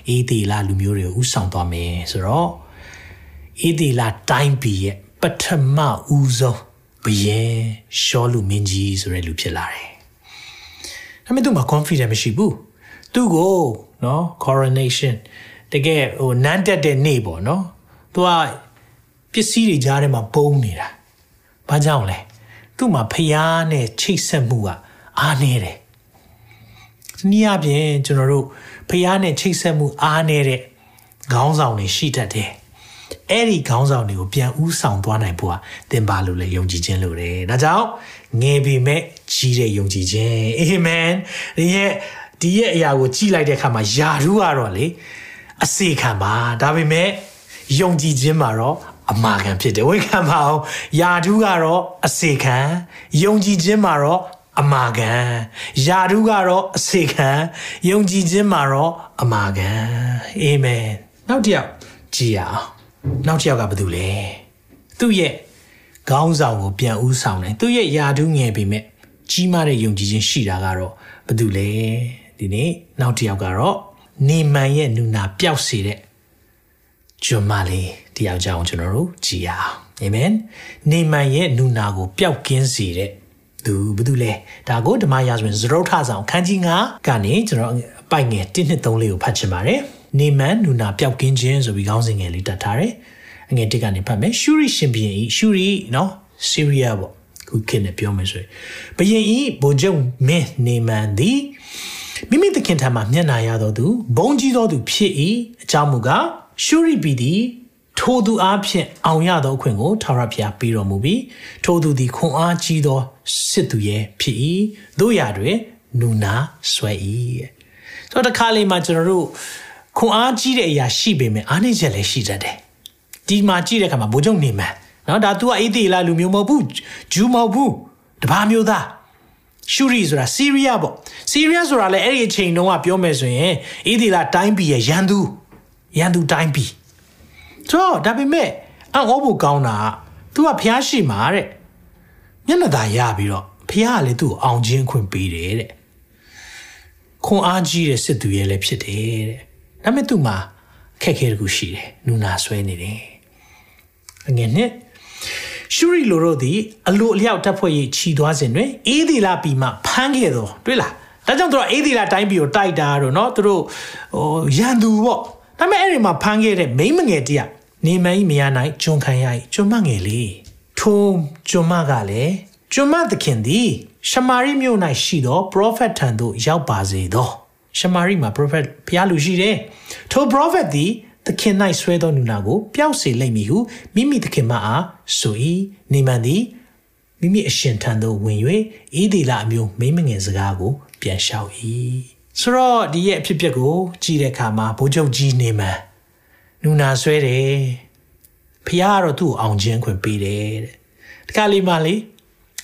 အေးသေးလာလူမျိုးတွေကိုဥဆောင်သွားမယ်ဆိုတော့ အေးသေးလာတိုင်းပြည်ရဲ့ပထမဦးဆုံးဘယင်ရှောလူမင်းကြီးဆိုတဲ့လူဖြစ်လာတယ်ဒါပေမဲ့သူမှာ confidence မရှိဘူးသူ့ကိုနော် coronation တကယ်ဟိုနန်းတက်တဲ့နေ့ပေါ့နော်သူကပစ္စည်းတွေကြားထဲမှာပုံနေတာဘာကြောင့်လဲသူ့မှာဖျားနဲ့ချိတ်ဆက်မှုကအားနေတယ်။နည်းအားဖြင့်ကျွန်တော်တို့ဖျားနဲ့ချိတ်ဆက်မှုအားနေတဲ့ခေါင်းဆောင်တွေရှိတတ်တယ်။ အဲ့ဒီခေါင်းဆောင်တွေကိုပြန်ဥဆောင်သွားနိုင်ဖို့ဟာသင်ပါလို့လေယုံကြည်ခြင်းလို့တယ်။ဒါကြောင့်ငယ်ပေမဲ့ကြီးတဲ့ယုံကြည်ခြင်းအာမင်။ဒီရဲ့ဒီရဲ့အရာကိုကြည်လိုက်တဲ့အခါမှာယာရုကတော့လေအစေခံပါဒါပေမဲ့ယုံကြည်ခြင်းမှာတော့အမာခံဖြစ်တယ်ဝိခံပါအောင်ယာဓုကတော့အစေခံယုံကြည်ခြင်းမှာတော့အမာခံယာဓုကတော့အစေခံယုံကြည်ခြင်းမှာတော့အမာခံအာမင်နောက်တစ်ယောက်ကြည်ရအောင် နောက်တစ်ယောက်ကဘာတူလဲသူ့ရဲ့ခေါင်းဆောင်ကိုပြန်ဦးဆောင်တယ်သူ့ရဲ့ယာဓုငယ်ပေမဲ့ကြီးမားတဲ့ယုံကြည်ခြင်းရှိတာကတော့ဘာတူလဲဒီနေ့နောက်တစ်ယောက်ကတော့နေမန်ရဲ့နူနာပျောက်စေတဲ့ဂျွန်မလေးတယောက်ကြောင့်ကျွန်တော်တို့ကြည်ရအောင်အာမင်နေမန်ရဲ့နူနာကိုပျောက်ကင်းစေတဲ့သူဘာတူလဲဒါကိုဓမ္မရာဆိုရင်သရုတ်ထဆောင်ခန်းကြီး9ကနေကျွန်တော်အပိုက်ငယ်1နှစ်3လေးကိုဖတ်ချင်ပါတယ် နေမန်နူနာပျောက်ကင်းခြင်းဆိုပြီးခေါင်းစဉ်ငယ်လေးတက်ထားတယ်အငယ်1ကနေဖတ်မယ်ရှူရီရှင်ဘီယင်ဤရှူရီနော်ဆီးရီးယားပေါ့ခုခေတ်နဲ့ပြောမယ်ဆိုရင်ဘယင်ဤဘုံကျုံမင်းနေမန်သည်မိမိသခင်ထံမှမျက်နာရတော်သူဘုံကြီးတော်သူဖြစ်၏အကြောင်းမူကားရှူရီပီသည်ထိုသူအားဖြင့်အောင်ရသောအခွင့်ကိုထာဝရဘုရားပေးတော်မူပြီးထိုသူသည်ခွန်အားကြီးသောစစ်သူရဲ့ဖြစ်၏တို့ရာတွင်နူနာဆွဲ၏ဆိုတော့တစ်ခါလေးမှာကျွန်တော်တို့ ခွန်အားကြီးတဲ့အရာရှိပေမဲ့အားနည်းချက်လည်းရှိတတ်တယ်ဒီမှာကြည့်တဲ့အခါမှာဘိုးချုပ်နေမှန်နော်ဒါ तू ကအေးသေးလားလူမျိုးမဟုတ်ဘူးဂျူးမဟုတ်ဘူးတပါမျိုးသားရှူရီဆိုတာဆီးရီးယားပေါ့ဆီးရီးယားဆိုတာလည်းအဲ့ဒီအချိန်တုန်းကပြောမယ်ဆိုရင်အေးသေးလားတိုင်းပြည်ရဲ့ရန်သူရန်သူတိုင်းပြည်ဆိုတော့ဒါပေမဲ့အံ့ဩဖို့ကောင်းတာက तू ကဖျားရှိမှာတဲ့မျက်နှာသာရပြီးတော့ဖျားကလည်းသူ့ကိုအောင်ချင်းခွင့်ပေးတယ်တဲ့ခွန်အားကြီးတဲ့စစ်သူရဲ့လည်းဖြစ်တယ်တဲ့ ဒါပေမဲ့သူ့မှာခက်ခဲတခုရှိတယ်နူနာဆွဲနေတယ်အငယ်နှစ်ရှူရီလိုတို့သည်အလိုအလျောက်တပ်ဖွဲ့ရေးခြီသွားစဉ်တွင်အေးဒီလာပီမှဖမ်းခဲ့တော့တွေ့လားဒါကြောင့်သူတို့အေးဒီလာတိုင်းပြည်ကိုတိုက်တာတော့เนาะသူတို့ဟိုရန်သူပေါ့ဒါပေမဲ့အဲ့ဒီမှာဖမ်းခဲ့တဲ့မိမငယ်တယောက်နေမင်းမရနိုင်ကျွန်ခံရ၏ကျွန်မငယ်လေးထိုကျွန်မကလည်းကျွန်မသခင်သည်ရှမာရိမြို့၌ရှိသော prophet ထံသို့ရောက်ပါစေသော ရှမာရိမှာ prophet ဖျားလူရှိတယ်ထို prophet သည်သခင်၌ဆွဲသောနူနာကိုပျောက်စေလိမ့်မည်ဟုမိမိသခင်မအားဆို၏နေမန်သည်မိမိအရှင်ထံသို့ဝင်၍အေးဒီလာအမျိုးမိမငယ်စကားကို ပြန်လျှောက်၏ဆိုတော့ဒီရဲ့အဖြစ်အပျက်ကိုကြည့်တဲ့အခါမှာဘိုးချုပ်ကြီးနေမန်နူနာဆွဲတယ်ဖះကတော့သူ့ကိုအောင်ခြင်းခွင့်ပေးတယ်တဲ့တခါလေးမှလေ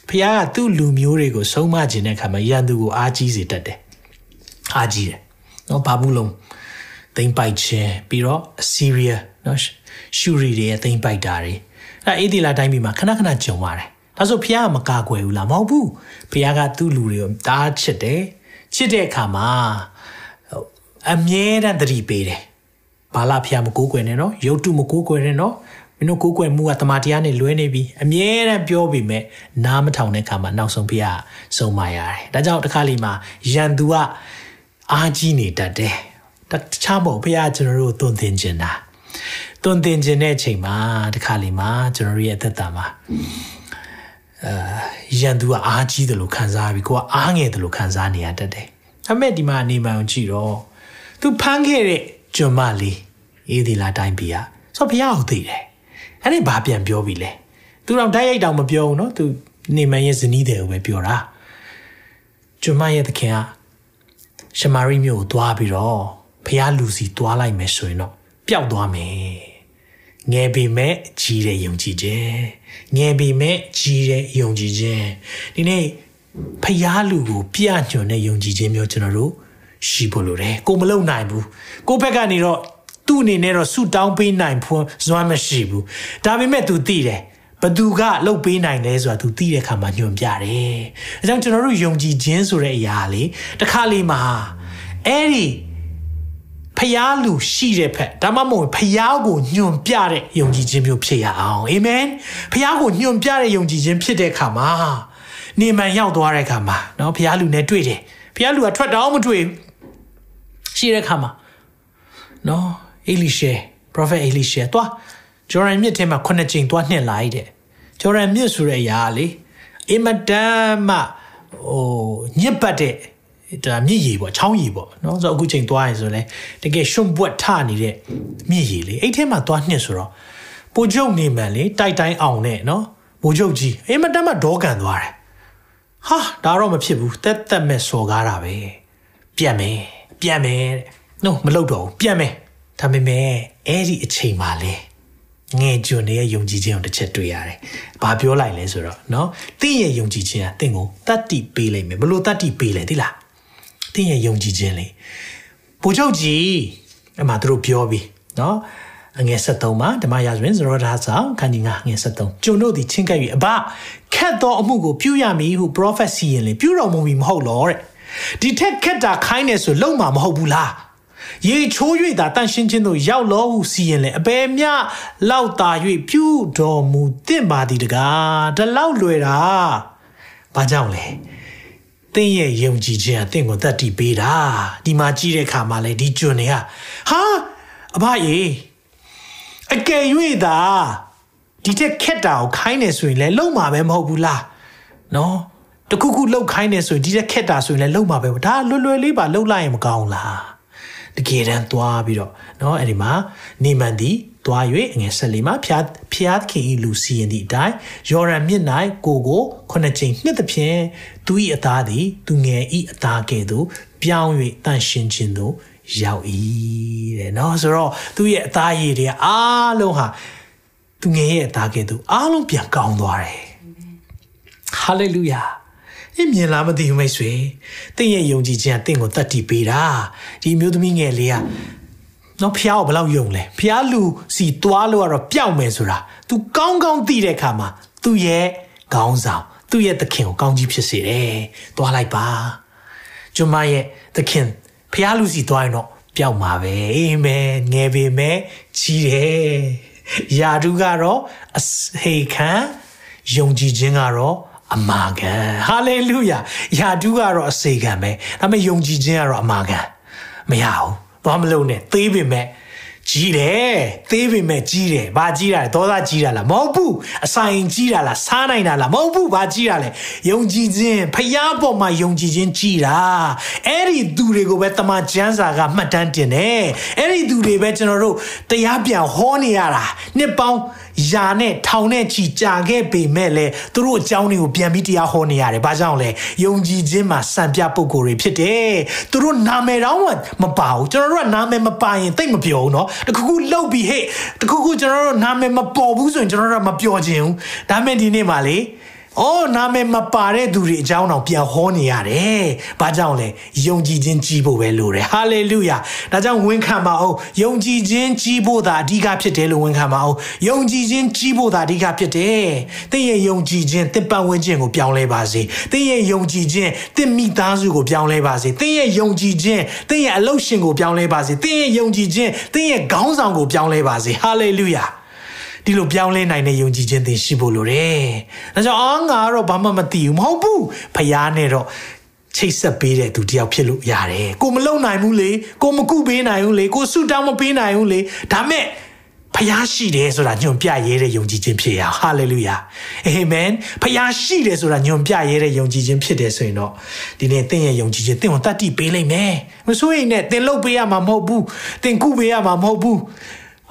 ဖះကသူ့လူမျိုးတွေကိုဆုံးမခြင်းတဲ့အခါမှာရန်သူကိုအားကြီးစေတတ်တယ် အားကြီးတယ်နော်ဘာဘူးလုံးသိမ့်ပိုက်ခြင်းပြီးတော့အစီးရီးယားနော်ရှူရီတွေရဲ့သိမ့်ပိုက်တာတွေအဲအေဒီလာတိုင်းပြည်မှာခဏခဏကြုံရတယ်ဒါဆိုဖះကမကာကွယ်ဘူးလားမဟုတ်ဘူးဖះကသူ့လူတွေကိုတားချစ်တယ်ချစ်တဲ့အခါမှာအမြဲတမ်းသတိပေးတယ်ဘာလာဖះမကိုးကွယ်နဲ့နော်ရုပ်တုမကိုးကွယ်နဲ့နော်မင်းတို့ကိုးကွယ်မှုကတမန်တရားနဲ့လွဲနေပြီအမြဲတမ်းပြောပေမဲ့နားမထောင်တဲ့အခါမှာနောက်ဆုံးဖះဆုံးမရတယ်ဒါကြောင့်တစ်ခါလီမှာရန်သူက အားကြီးနေတတ်တယ်တခြားမဟုတ်ဖះကျွန်တော်တို့သွန်သင်ခြင်းတာသွန်သင်ခြင်းတဲ့အချိန်မှာတစ်ခါလီမှာကျွန်တော်ရဲ့အသက်တာမှာအာရန်သူကအားကြီးတယ်လို့ခံစားပြီးကိုကအားငယ်တယ်လို့ခံစားနေရတတ်တယ်ဒါပေမဲ့ဒီမှာအနေမှန်ကြည့်တော့သူဖမ်းခဲ့တဲ့ကျွန်မလေးအေးဒီလာတိုင်းပြည်อ่ะဆိုဖះကိုသိတယ်အဲ့ဒီဘာပြန်ပြောပြီလဲသူတော့တိုက်ရိုက်တောင်မပြောဘူးเนาะသူနေမန်ရဲ့ဇနီးတယ်ကိုပဲပြောတာကျွန်မရဲ့သခင်က ရှမာရိမြို့ကိုသွားပြီးတော့ဖះလူစီသွားလိုက်မယ်ဆိုရင်တော့ပျောက်သွားမယ်ငယ်ပေမဲ့ကြီးတဲ့ယုံကြည်ခြင်းငယ်ပေမဲ့ကြီးတဲ့ယုံကြည်ခြင်းဒီနေ့ဖះလူကိုပြညွန်တဲ့ယုံကြည်ခြင်းမျိုးကျွန်တော်တို့ရှိဖို့လိုတယ်ကိုမလုံနိုင်ဘူးကိုဘက်ကနေတော့သူ့အနေနဲ့တော့ဆူတောင်းပေးနိုင်ဖွန်းဇွမ်းမရှိဘူးဒါပေမဲ့ तू သိတယ် ဘသူကလှုပ်ပေးနိုင်လဲဆိုတာ तू သိတဲ့အခါမှာညွှန်ပြတယ်အဲကြောင့်ကျွန်တော်တို့ယုံကြည်ခြင်းဆိုတဲ့အရာလေတစ်ခါလေးမှာအဲ့ဒီဖျားလူရှိတဲ့ဖက်ဒါမှမဟုတ်ဖျားကိုညွန်ပြတဲ့ယုံကြည်ခြင်းမျိုးဖြစ်ရအောင်အာမင်ဖျားကိုညွန်ပြတဲ့ယုံကြည်ခြင်းဖြစ်တဲ့အခါမှာနေမှန်ရောက်သွားတဲ့အခါမှာเนาะဖျားလူနဲ့တွေ့တယ်ဖျားလူကထွက်တော့မတွေ့ဘူးရှိတဲ့အခါမှာနော်အေလိရှေ prophet အေလိရှေသွား ဂျော်ရန်မြစ်ထဲမှာခုနှစ်ကြိမ်သွားနှင်လိုက်တဲ့ဂျော်ရန်မြစ်ဆိုတဲ့အရာလေအင်မတန်မှဟိုညစ်ပတ်တဲ့ဒါမြစ်ရည်ပေါ့ချောင်းရည်ပေါ့နော်ဆိုတော့အခုချိန်သွားရင်ဆိုလဲတကယ်ရှွန့်ပွက်ထနေတဲ့မြစ်ရည်လေအဲ့ထဲမှာသွားနှင်ဆိုတော့ပိုကျုပ်နေမှန်လေတိုက်တိုင်းအောင်နဲ့နော်ပိုကျုပ်ကြီးအင်မတန်မှဒေါကန်သွားတယ်ဟာဒါတော့မဖြစ်ဘူးတက်တက်မဲ့စော်ကားတာပဲပြတ်မယ်ပြတ်မယ်တဲ့ no မလုပ်တော့ဘူးပြတ်မယ်ဒါပေမဲ့အဲ့ဒီအချိန်မှာလေ ငယ်ကျွန်းရဲ့ယုံကြည်ခြင်းကိုတစ်ချက်တွေ့ရတယ်။ဘာပြောလိုက်လဲဆိုတော့เนาะတင့်ရဲ့ယုံကြည်ခြင်းကတင့်ကိုတတ်တိပေးလိုက်မယ်ဘလို့တတ်တိပေးလဲသိလား။တင့်ရဲ့ယုံကြည်ခြင်းလေ။ဘိုလ်ချုပ်ကြီးအမှသူတို့ပြောပြီးเนาะအငယ်73မှာဓမ္မရာဇဝင်ဇရောဒါဆောင်ခန်းကြီး9ငယ်73ကျွန်တို့သည်ချင်းကပ်၍အဘခက်သောအမှုကိုပြုရမည်ဟု prophet စီရင်လေပြုတော်မူမည်မဟုတ်လောတဲ့ဒီထက်ခက်တာခိုင်းနေဆိုလုံမှာမဟုတ်ဘူးလား။ ရေချိုး၍သာတန့်ရှင်းခြင်းတို့ရောက်လောဟုစီရင်လေအပေမြလောက်သာ၍ပြုတော်မူတင့်ပါသည်တကားဒီလောက်လွယ်တာဘာဘာကြောင့်လဲသင်ရဲ့ယုံကြည်ခြင်းကသင်ကိုတတ်တည်ပေးတာဒီမှာကြည့်တဲ့အခါမှာလေဒီကျွန်တွေကဟာအဘရေအကယ်၍သာဒီတက်ခက်တာကိုခိုင်းနေဆိုရင်လည်းလုံမှာပဲမဟုတ်ဘူးလားနော်တခုခုလှုပ်ခိုင်းနေဆိုရင်ဒီတက်ခက်တာဆိုရင်လည်းလုံမှာပဲဒါလွယ်လွယ်လေးပါလှုပ်လိုက်ရင်မကောင်းလား တကယ်တမ်းသွားပြီးတော့เนาะအဲ့ဒီမှာနေမန်ဒီသွား၍အငယ်ဆက်လေးမှာဖျားဖျားခင်ဤလူစီရင်သည့်အတိုင်းယော်ရန်မြစ်၌ကိုကိုခုနှစ်ကြိမ်နှစ်သဖြင့်သူ၏အသားသည်သူငယ်၏အသားကဲ့သို့ပြောင်း၍တန့်ရှင်းခြင်းသို့ရောက်၏တဲ့เนาะဆိုတော့သူရဲ့အသားရည်တွေအားလုံးဟာသူငယ်ရဲ့အသားကဲ့သို့အားလုံးပြန်ကောင်းသွားတယ်ဟာလေလုယာ အမြင်လားမသိဘူးမိတ်ဆွေတင့်ရဲ့ယုံကြည်ခြင်းကတင့်ကိုတတ်တည်ပေးတာဒီမျိုးသမီးငယ်လေးကနော်ဖះကိုဘယ်လောက်ယုံလဲဖះလူစီတွားလို့ကတော့ပျောက်မယ်ဆိုတာ तू ကောင်းကောင်းသိတဲ့အခါမှာသူ့ရဲ့ခေါင်းဆောင်သူ့ရဲ့သခင်ကိုကောင်းကြီးဖြစ်စေတယ်တွားလိုက်ပါကျွန်မရဲ့သခင်ဖះလူစီတွားရင်တော့ပျောက်မှာပဲအာမင်ငယ်ပေမဲ့ကြီးတယ်ယာဒုကတော့အဟေခံယုံကြည်ခြင်းကတော့ အမာခံဟာလေလုယာယာဒုကတော့အစေခံပဲဒါပေမဲ့ယုံကြည်ခြင်းကတော့အမာခံမရဘူးသွားမလုံးနဲ့သေးပေမဲ့ကြီးတယ်သေးပေမဲ့ကြီးတယ်ဘာကြီးတာလဲဒေါသကြီးတာလားမဟုတ်ဘူးအဆိုင်ကြီးတာလားစားနိုင်တာလားမဟုတ်ဘူးဘာကြီးတာလဲယုံကြည်ခြင်းဖျားပေါ်မှာယုံကြည်ခြင်းကြီးတာအဲ့ဒီသူတွေကိုပဲတမန်ကျမ်းစာကမှတ်တမ်းတင်တယ်အဲ့ဒီသူတွေပဲကျွန်တော်တို့တရားပြန်ဟောနေရတာနှစ်ပေါင်း ယာနဲ့ထောင်နဲ့ချီကြာခဲ့ပေမဲ့လည်းသူတို့အကြောင်းတွေကိုပြန်ပြီးတရားဟောနေရတယ်။ဘာကြောင့်လဲ။ယုံကြည်ခြင်းမှာစံပြပုံကိုယ်တွေဖြစ်တယ်။သူတို့နာမည်တော့မပါဘူး။ကျွန်တော်တို့ကနာမည်မပါရင်သိမပြောဘူးเนาะ။တခုခုလှုပ်ပြီးဟဲ့တခုခုကျွန်တော်တို့နာမည်မပေါ်ဘူးဆိုရင်ကျွန်တော်တို့ကမပြောချင်ဘူး။ဒါမဲ့ဒီနေ့မှာလေ။ အော်နာမည်မပါတဲ့သူတွေအကြောင်းတော့ပြန်ဟောနေရတယ်။ဘာကြောင့်လဲ။ယုံကြည်ခြင်းကြီးဖို့ပဲလိုတယ်။ဟာလေလုယာ။ဒါကြောင့်ဝန်ခံပါအောင်။ယုံကြည်ခြင်းကြီးဖို့သာအဓိကဖြစ်တယ်လို့ဝန်ခံပါအောင်။ယုံကြည်ခြင်းကြီးဖို့သာအဓိကဖြစ်တယ်။သင်ရဲ့ယုံကြည်ခြင်းသင်ပတ်ဝန်းကျင်ကိုပြောင်းလဲပါစေ။သင်ရဲ့ယုံကြည်ခြင်းသင်မိသားစုကိုပြောင်းလဲပါစေ။သင်ရဲ့ယုံကြည်ခြင်းသင်ရဲ့အလုပ်ရှင်ကိုပြောင်းလဲပါစေ။သင်ရဲ့ယုံကြည်ခြင်းသင်ရဲ့ခေါင်းဆောင်ကိုပြောင်းလဲပါစေ။ဟာလေလုယာ။ ဒီလိုပြောင်းလဲနိုင်တဲ့ယုံကြည်ခြင်းသင်ရှိဖို့လိုတယ်။ဒါကြောင့်အာငါတော့ဘာမှမသိဘူးမဟုတ်ဘူး။ဖယားနဲ့တော့ချိတ်ဆက်ပေးတဲ့သူတယောက်ဖြစ်လို့ရတယ်။ကိုမလုံနိုင်ဘူးလေ။ကိုမကုပေးနိုင်ဘူးလေ။ကိုဆုတောင်းမပေးနိုင်ဘူးလေ။ဒါမဲ့ဖယားရှိတယ်ဆိုတာညွန်ပြရဲတဲ့ယုံကြည်ခြင်းဖြစ်ရဟာလေလုယာအာမင်ဖယားရှိတယ်ဆိုတာညွန်ပြရဲတဲ့ယုံကြည်ခြင်းဖြစ်တယ်ဆိုရင်တော့ဒီနေ့သင်ရဲ့ယုံကြည်ခြင်းသင်ကိုတတ်တည်ပေးလိမ့်မယ်မစိုးရိမ်နဲ့သင်လှုပ်ပေးရမှာမဟုတ်ဘူးသင်ကုပေးရမှာမဟုတ်ဘူး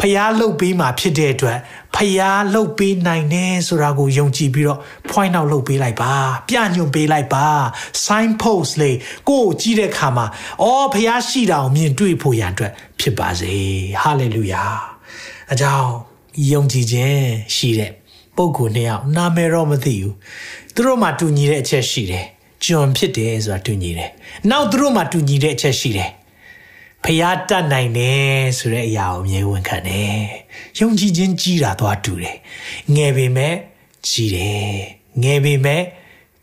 ဖျားလှုပ်ပေးမှာဖြစ်တဲ့အတွက် ဖျားလှုပ်ပေးနိုင်တယ်ဆိုတာကိုယုံကြည်ပြီးတော့ point out လုပ်ပေးလိုက်ပါ ပြညွှန်ပေးလိုက်ပါ sign post လေးကိုကိုကြည့်တဲ့အခါမှာအော်ဖျားရှိတာကိုမြင်တွေ့ဖို့ရန်အတွက်ဖြစ်ပါစေ hallelujah အကြောင်းယုံကြည်ခြင်းရှိတဲ့ပုံကိုနှစ်ယောက်နာမည်တော့မသိဘူးသူတို့မှတူညီတဲ့အချက်ရှိတယ်ကျွန်ဖြစ်တယ်ဆိုတာတူညီတယ်နောက်သူတို့မှတူညီတဲ့အချက်ရှိတယ် ဖျားတတ်နိုင်တယ်ဆိုတဲ့အရာကိုမြေဝန်ခံတယ်။ယုံကြည်ခြင်းကြီးတာသွားတူတယ်။ငယ်ပေမဲ့ကြီးတယ်။ငယ်ပေမဲ့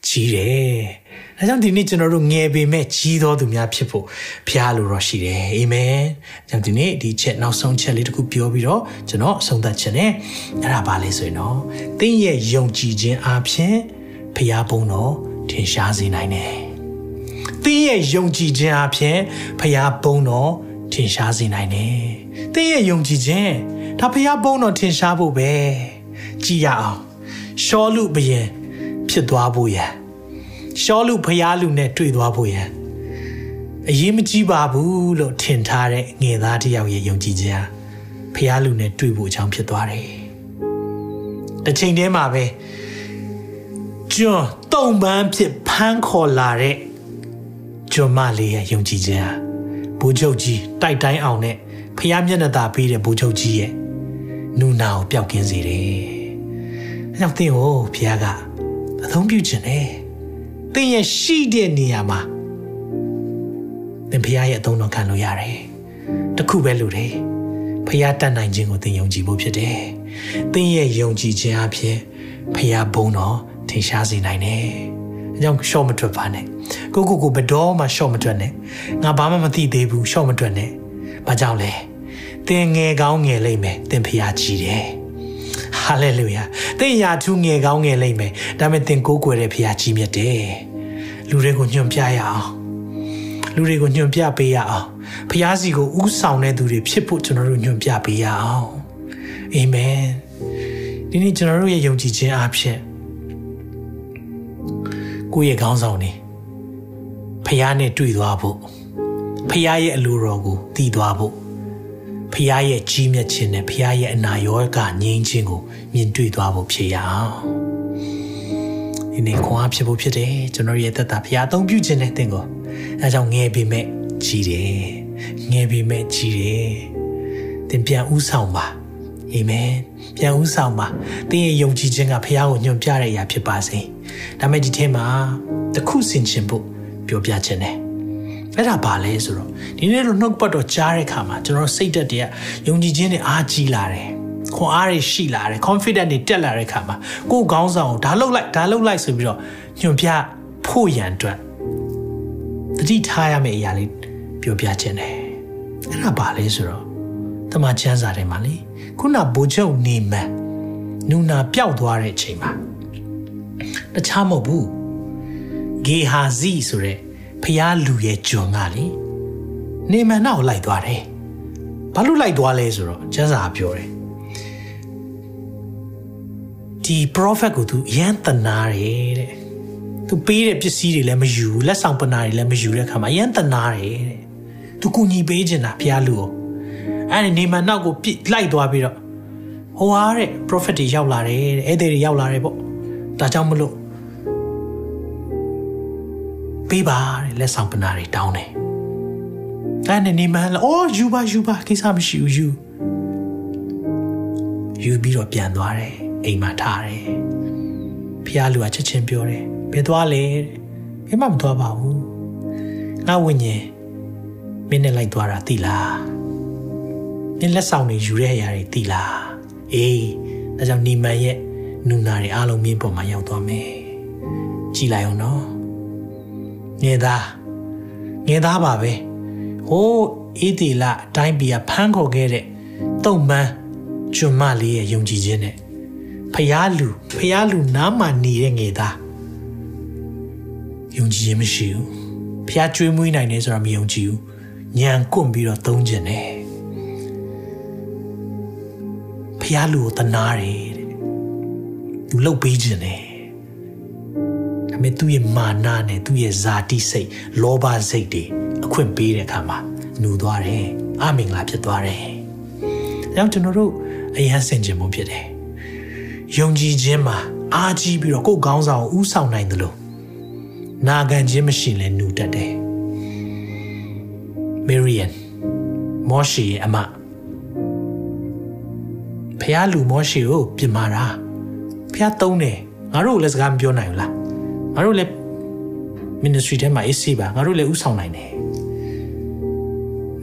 ကြီးတယ်။ဒါကြောင့်ဒီနေ့ကျွန်တော်တို့ငယ်ပေမဲ့ကြီးသောသူများဖြစ်ဖို့ဖျားလိုတော့ရှိတယ်။အာမင်။ကြောင့်ဒီနေ့ဒီချက်နောက်ဆုံးချက်လေးတစ်ခုပြောပြီးတော့ကျွန်တော်အဆုံးသတ်ခြင်းနဲ့အဲ့ဒါပါလေဆိုရင်တော့သင်ရဲ့ယုံကြည်ခြင်းအပြင်ဖျားပုံတော်ထင်ရှားစေနိုင်တယ်။ သင်ရဲ့ယုံကြည်ခြင်းအပြင်ဖျားပုံတော်ထင်ရှားစေနိုင်တယ်။သင်ရဲ့ယုံကြည်ခြင်းဒါဖျားပုံတော်ထင်ရှားဖို့ပဲကြည်ရအောင်။ရှောလူဘယင်ဖြစ်သွားဖို့ရန်ရှောလူဖျားလူနဲ့တွေ့သွားဖို့ရန်အရေးမကြီးပါဘူးလို့ထင်ထားတဲ့ငယ်သားတစ်ယောက်ရဲ့ယုံကြည်ခြင်းဖျားလူနဲ့တွေ့ဖို့အကြောင်းဖြစ်သွားတယ်။တစ်ချိန်တည်းမှာပဲကျွန်းတုံပန်းဖြစ်ဖမ်းခေါ်လာတဲ့ ကျွန်မလေးရဲ့ယုံကြည်ခြင်းဟာဘိုးချုပ်ကြီးတိုက်တိုင်းအောင်နဲ့ဖျားမျက်နှာသာပေးတဲ့ဘိုးချုပ်ကြီးရဲ့နူနာကိုပျောက်ကင်းစေတယ်။အဲကြောင့်သင်ကိုဖျားကအသုံးပြုခြင်းနဲ့သင်ရဲ့ရှိတဲ့နေရာမှာသင်ဖျားရဲ့အသုံးတော်ခံလို့ရတယ်။တခုပဲလို့တယ်။ဖျားတတ်နိုင်ခြင်းကိုသင်ယုံကြည်ဖို့ဖြစ်တယ်။သင်ရဲ့ယုံကြည်ခြင်းအဖြစ်ဖျားဘုံတော်ထင်ရှားစေနိုင်တယ်။ အကြောင်းရှော့မထွက်ပါနဲ့ကိုကိုကိုဘတော်မှရှော့မထွက်နဲ့ငါဘာမှမသိသေးဘူးရှော့မထွက်နဲ့ဘာကြောင့်လဲသင်ငယ်ကောင်းငယ်လိမ့်မယ်သင်ဖျားကြည့်တယ်ဟဟာလေလုယာသင်ရာထူးငယ်ကောင်းငယ်လိမ့်မယ်ဒါပေမဲ့သင်ကိုးကွယ်တဲ့ဖခင်ကြီးမြတ်တယ်လူတွေကိုညွှန်ပြရအောင်လူတွေကိုညွှန်ပြပေးရအောင်ဖခင်စီကိုဥဆောင်တဲ့သူတွေဖြစ်ဖို့ကျွန်တော်တို့ညွှန်ပြပေးရအောင်အာမင်ဒီနေ့ကျွန်တော်တို့ရဲ့ယုံကြည်ခြင်းအဖြစ် ကိုယ့်ရဲ့ခေါင်းဆောင်နေဖခင်နဲ့တွေ့သွားဖို့ဖခင်ရဲ့အလိုတော်ကိုတည်သွားဖို့ဖခင်ရဲ့ကြီးမြတ်ခြင်းနဲ့ဖခင်ရဲ့အနာရောဂါငြိမ်းခြင်းကိုမြင်တွေ့သွားဖို့ဖြစ်ရအောင်ဒီနေ့ခွန်အားဖြစ်ဖို့ဖြစ်တယ်ကျွန်တော်ရဲ့သက်တာဖခင်အသုံးပြုခြင်းနဲ့တင်ကိုအဲကြောင့်ငယ်ပေမဲ့ကြီးတယ်ငယ်ပေမဲ့ကြီးတယ်သင်ပြန်ဥဆောင်ပါအာမင်ပြန်ဥဆောင်ပါသင်ရဲ့ယုံကြည်ခြင်းကဖခင်ကိုညွှန်ပြတဲ့အရာဖြစ်ပါစေ ဒါမဲ့ဒီထဲမှာတခုစင်ချင်ဖို့ပြောပြခြင်းတယ်အဲ့ဒါဘာလဲဆိုတော့ဒီနေ့တော့နှုတ်ပတ်တော်ကြားတဲ့အခါမှာကျွန်တော်စိတ်သက်တည်းယုံကြည်ခြင်းတွေအားကြီးလာတယ်ခွန်အားတွေရှိလာတယ် confident တွေတက်လာတဲ့အခါမှာကိုယ်ခေါင်းဆောင်ကိုဒါလှုပ်လိုက်ဒါလှုပ်လိုက်ဆိုပြီးတော့ညွန်ပြဖို့ရန်အတွက်တတိထားရမယ့်အရာလေးပြောပြခြင်းတယ်အဲ့ဒါဘာလဲဆိုတော့တမန်ကျမ်းစာထဲမှာလေခုနဘိုးချုပ်နေမန်နူနာပျောက်သွားတဲ့အချိန်မှာ တခြားမဟုတ်ဘူးဂေဟာဇီဆိုတဲ့ဖျားလူရဲ့ဂျွန်ကလေနေမန်နောက်လိုက်သွားတယ်ဘာလို့လိုက်သွားလဲဆိုတော့ကျမ်းစာပြောတယ်ဒီ prophet ကိုသူရမ်းတနာတယ်တဲ့သူပေးတဲ့ပစ္စည်းတွေလည်းမယူလက်ဆောင်ပနာတွေလည်းမယူတဲ့အခါမှာရမ်းတနာတယ်တဲ့သူကူညီပေးခြင်းတာဖျားလူကိုအဲ့ဒီနေမန်နောက်ကိုပြစ်လိုက်သွားပြီးတော့ဟိုဟာတဲ့ prophet တွေရောက်လာတယ်တဲ့အဲ့ဒီတွေရောက်လာတယ်ပေါ့ ဒါကြောင့်မလို့ပေးပါတဲ့လက်ဆောင်ပနာတွေတောင်းတယ်အဲ့နဲ့နေမန်အော်ယူပါယူပါကိစ္စမရှိဘူးယူယူပြီးတော့ပြန်သွားတယ်အိမ်မှာထားတယ်ဖះလူကချက်ချင်းပြောတယ်ဘယ်သွားလဲဘယ်မှမသွားပါဘူးငါဝိညာဉ်မင်းနဲ့လိုက်သွားတာသိလားမင်းလက်ဆောင်တွေယူတဲ့အရာတွေသိလားအေးဒါကြောင့်နေမန်ရဲ့ နူနာတွေအားလုံးမင်းပေါ်မှာရောက်သွားမယ်ကြည်လိုက်အောင်နော်ငယ်သားငယ်သားပါပဲဟိုးအေးတီလာအတိုင်းပြည်ကဖမ်းခေါ်ခဲ့တဲ့တုံမန်းကျွမ်းမလေးရဲ့ယုံကြည်ခြင်းနဲ့ဖျားလူဖျားလူနားမှာနေတဲ့ငယ်သားယုံကြည်ခြင်းမရှိဘူးဖျားကျွေးမွေးနိုင်တယ်ဆိုတာမယုံကြည်ဘူးညံကွန့်ပြီးတော့သုံးကျင်တယ်ဖျားလူကိုတနာတယ်တဲ့ သူလှုပ်ပေးခြင်းတယ်ဒါပေမဲ့သူ့ရဲ့မာနနဲ့သူ့ရဲ့ဇာတိစိတ်လောဘစိတ်တွေအခွင့်ပေးတဲ့အခါမှာနူသွားတယ်အမင်္ဂလာဖြစ်သွားတယ်အဲတော့ကျွန်တော်တို့အယံဆင်ခြင်းမှုဖြစ်တယ်ယုံကြည်ခြင်းမှာအားကြီးပြီးတော့ကိုယ်ကောင်းဆောင်ဥဆောင်နိုင်တယ်လို့နာခံခြင်းမရှိရင်လည်းနူတတ်တယ်မေရီယန်မောရှိရဲ့အမဖះလူမောရှိကိုပြင်မာတာ ဖះသုံးတယ်ငါတို့လည်းစကားမပြောနိုင်ဘူးလားငါတို့လည်း ministry ထဲမှာအေးဆေးပါငါတို့လည်းဥဆောင်နိုင်တယ်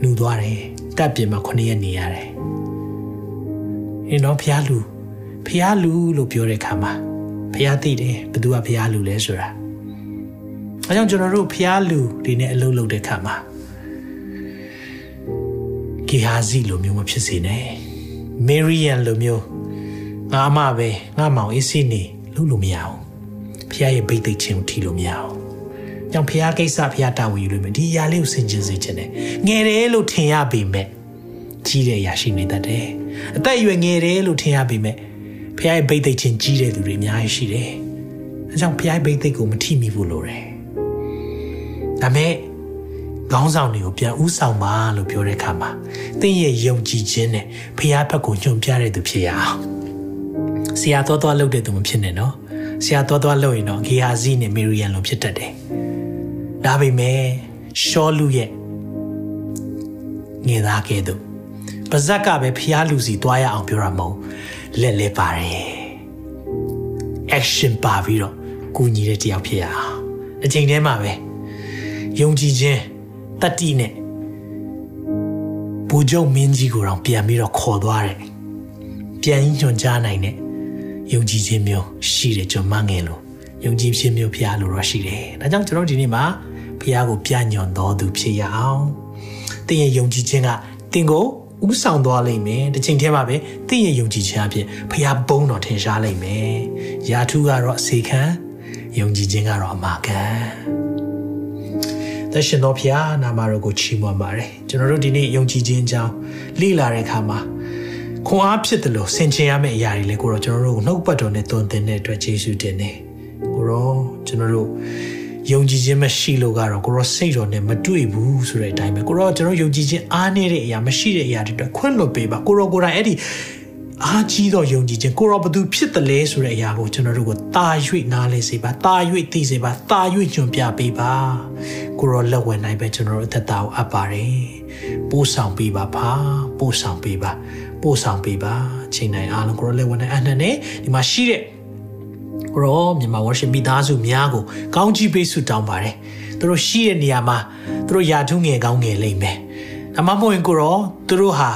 လူသွားတယ်တပ်ပြင်မှာ9ရက်နေရတယ်အင်းတော့ဖះလူဖះလူလို့ပြောတဲ့ခါမှာဖះသိတယ်ဘသူကဖះလူလဲဆိုတာအဲကြောင့်ကျွန်တော်တို့ဖះလူဒီနေ့အလုပ်လုပ်တဲ့ခါမှာဂီဟာဇီလိုမျိုးမဖြစ်စေနဲ့မေရီယန်လိုမျိုး ငါအမပဲငါမောင်အေးစိနေလို့လို့မရအောင်ဖះရဲ့ဘိတ်သိက်ချင်းကိုထီလို့မရအောင်ကြောင့်ဖះကိစ္စဖះတာဝန်ယူလို့မယ်ဒီအရာလေးကိုဆင်ခြင်စေချင်တယ်ငယ်တယ်လို့ထင်ရပေမဲ့ကြီးတဲ့အရာရှိနေတတ်တယ်အသက်အရွယ်ငယ်တယ်လို့ထင်ရပေမဲ့ဖះရဲ့ဘိတ်သိက်ချင်းကြီးတဲ့သူတွေအများကြီးရှိတယ်အဲကြောင့်ဖះရဲ့ဘိတ်သိက်ကိုမထိမိဘူးလို့တယ်ဒါမဲ့ခေါင်းဆောင်တွေကိုပြန်ဥဆောင်ပါလို့ပြောတဲ့အခါမှာသင်ရဲ့ယုံကြည်ခြင်းနဲ့ဖះဘက်ကိုညွှန်ပြတဲ့သူဖြစ်ရအောင် ဆရာတော်တော်လုပ်တဲ့သူမဖြစ်နဲ့နော်ဆရာတော်တော်လုပ်ရင်တော့ဂီယာဇီနဲ့မေရီယန်လိုဖြစ်တတ်တယ်ဒါပေမဲ့ရှောလူရဲ့ငယ်သားကဲ့သို့ပါဇက်ကပဲဖျားလူစီတွားရအောင်ပြောတာမဟုတ်လက်လဲပါတယ် action ပါပြီးတော့ကူညီတဲ့တယောက်ဖြစ်ရအောင်အချိန်တည်းမှာပဲယုံကြည်ခြင်းတတိနဲ့ဘူဂျုံမင်းကြီးကိုတော့ပြန်ပြီးတော့ခေါ်သွားတယ်ပြန်ညွှန်ကြားနိုင်တဲ့ ယုံကြည်ခြင်းမျိုးရှိတယ်ကျွန်မငယ်လို့ယုံကြည်ခြင်းမျိုးဖျားလို့တော့ရှိတယ်ဒါကြောင့်ကျွန်တော်ဒီနေ့မှာဖျားကိုပြညွန်တော်သူဖြစ်ရအောင်သင်ရဲ့ယုံကြည်ခြင်းကသင်ကိုဥဆောင်သွားလိမ့်မယ်တစ်ချိန်တည်းမှာပဲသင်ရဲ့ယုံကြည်ခြင်းအဖြစ်ဖခင်ဘုန်းတော်ထင်ရှားလိမ့်မယ်ယာထုကတော့အစေခံယုံကြည်ခြင်းကတော့အမာခံသက်ရှင်တော်ဖခင်နာမတော်ကိုချီးမွမ်းပါတယ်ကျွန်တော်တို့ဒီနေ့ယုံကြည်ခြင်းအကြောင်းလေ့လာတဲ့အခါမှာ ခွန်အားဖြစ်တယ်လို့ဆင်ခြင်ရမယ့်အရာတွေလေကိုတော့ကျွန်တော်တို့နှုတ်ပတ်တော်နဲ့သွန်သင်တဲ့အတွက်ယေရှုတင်နေကိုရောကျွန်တော်တို့ယုံကြည်ခြင်းမရှိလို့ကတော့ကိုရောစိတ်တော်နဲ့မတွေ့ဘူးဆိုတဲ့အတိုင်းပဲကိုရောကျွန်တော်ယုံကြည်ခြင်းအားနည်းတဲ့အရာမရှိတဲ့အရာတွေအတွက်ခွင့်လွှတ်ပေးပါကိုရောကိုယ်တိုင်အဲ့ဒီအားကြီးသောယုံကြည်ခြင်းကိုရောဘသူဖြစ်တယ်လဲဆိုတဲ့အရာကိုကျွန်တော်တို့ကိုတာ၍နားလဲစေပါတာ၍သိစေပါတာ၍ညွှန်ပြပေးပါကိုရောလက်ဝင်နိုင်ပဲကျွန်တော်တို့အသက်တာကိုအပ်ပါတယ်ပို့ဆောင်ပေးပါပါပို့ဆောင်ပေးပါ ပို့ဆောင်ပေးပါချိန်တိုင်းအားလုံးကိုရောလက်ဝင်နိုင်အနှံ့နဲ့ဒီမှာရှိတဲ့ကိုရောမြန်မာ worship မိသားစုများကိုကောင်းချီးပေးဆုတောင်းပါတယ်သူတို့ရှိတဲ့နေရာမှာသူတို့ယာထုငယ်ကောင်းငယ်လိမ့်မယ်ဒါမှမဟုတ်ရင်ကိုရောသူတို့ဟာ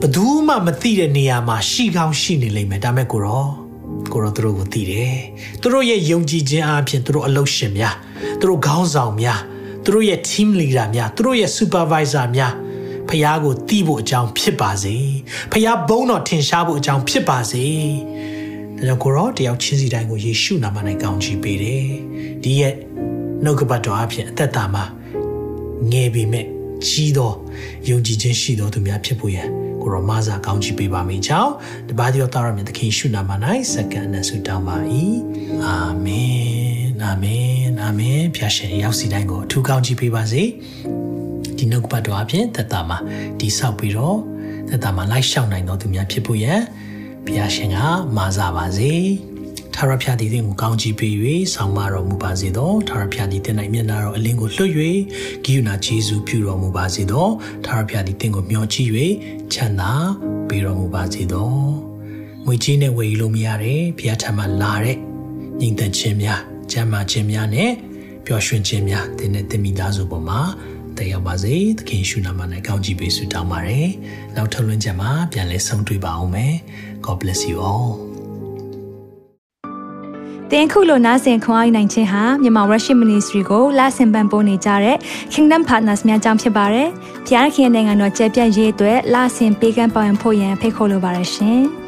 ဘယ်သူမှမသိတဲ့နေရာမှာရှိကောင်းရှိနေလိမ့်မယ်ဒါမဲ့ကိုရောကိုရောသူတို့ကိုသိတယ်သူတို့ရဲ့ယုံကြည်ခြင်းအပြင်သူတို့အလုပ်ရှင်များသူတို့ခေါင်းဆောင်များသူတို့ရဲ့ team leader များသူတို့ရဲ့ supervisor များ ဖះကိုတီးဖို့အကြောင်းဖြစ်ပါစေဖះဘုန်းတော်ထင်ရှားဖို့အကြောင်းဖြစ်ပါစေဒါကြောင့်ကိုရောတယောက်ချင်းစီတိုင်းကိုယေရှုနာမ၌ကောင်းချီးပေးတယ်ဒီရဲ့နှုတ်ကပတ်တော်အဖြစ်အသက်တာမှာငယ်ပေမဲ့ကြီးသောယုံကြည်ခြင်းရှိသောသူများဖြစ်ဖို့ရန်ကိုရောမစာကောင်းချီးပေးပါမိကြောင်းတပါးသောတာရမြတ်သခင်ရှုနာမ၌စက္ကန့်နဲ့ဆုတောင်းပါ၏အာမင်အာမင်အာမင်ဖျာရှင်ရောက်စီတိုင်းကိုအထူးကောင်းချီးပေးပါစေဒီ နှုတ်ကပတ်တော်အဖြစ်သက်တာမှာဒီဆောက်ပြီးတော့သက်တာမှာလိုက်ရှောက်နိုင်သောသူများဖြစ်ဖို့ရန်ဘုရားရှင်ကမာစားပါစေထာဝရဘုရားသည်သင်ကိုကောင်းချီးပေး၍ဆောင်မတော်မူပါစေသောထာဝရဘုရားသည်သင်၌မျက်နာတော်အလင်းကိုလွှတ်၍ဂိယူနာကျေးဇူးပြုတော်မူပါစေသောထာဝရဘုရားသည်သင်ကိုမျှော်ကြည့်၍ချမ်းသာပေးတော်မူပါစေသောငွေကြီးနဲ့ဝယ်ယူလို့မရတဲ့ဘုရားထံမှလာတဲ့ညီသက်ခြင်းများကျမ်းမာခြင်းများနဲ့ပျော်ရွှင်ခြင်းများသင်နဲ့သင်မိသားစုပေါ်မှာ တက်ရောက်ပါစေသခင်ရှုနာမ၌ကောင်းချီးပေးဆုတောင်းပါတယ်နောက်ထပ်လွှင့်ချက်မှာပြန်လည်ဆုံတွေ့ပါအောင်မယ် God bless you all တင်ခုလိုနာဆင်ခွန်အားနိုင်ခြင်းဟာမြန်မာ Worship Ministry ကိုလာဆင်ပန်ပိုးနေကြတဲ့ Kingdom Partners များအကြောင်းဖြစ်ပါတယ်။ဖျားခင်နိုင်ငံတော်ကျယ်ပြန့်ရေးအတွက်လာဆင်ပေးကမ်းပောင်းဖို့ရန်ဖိတ်ခေါ်လိုပါတယ်ရှင်။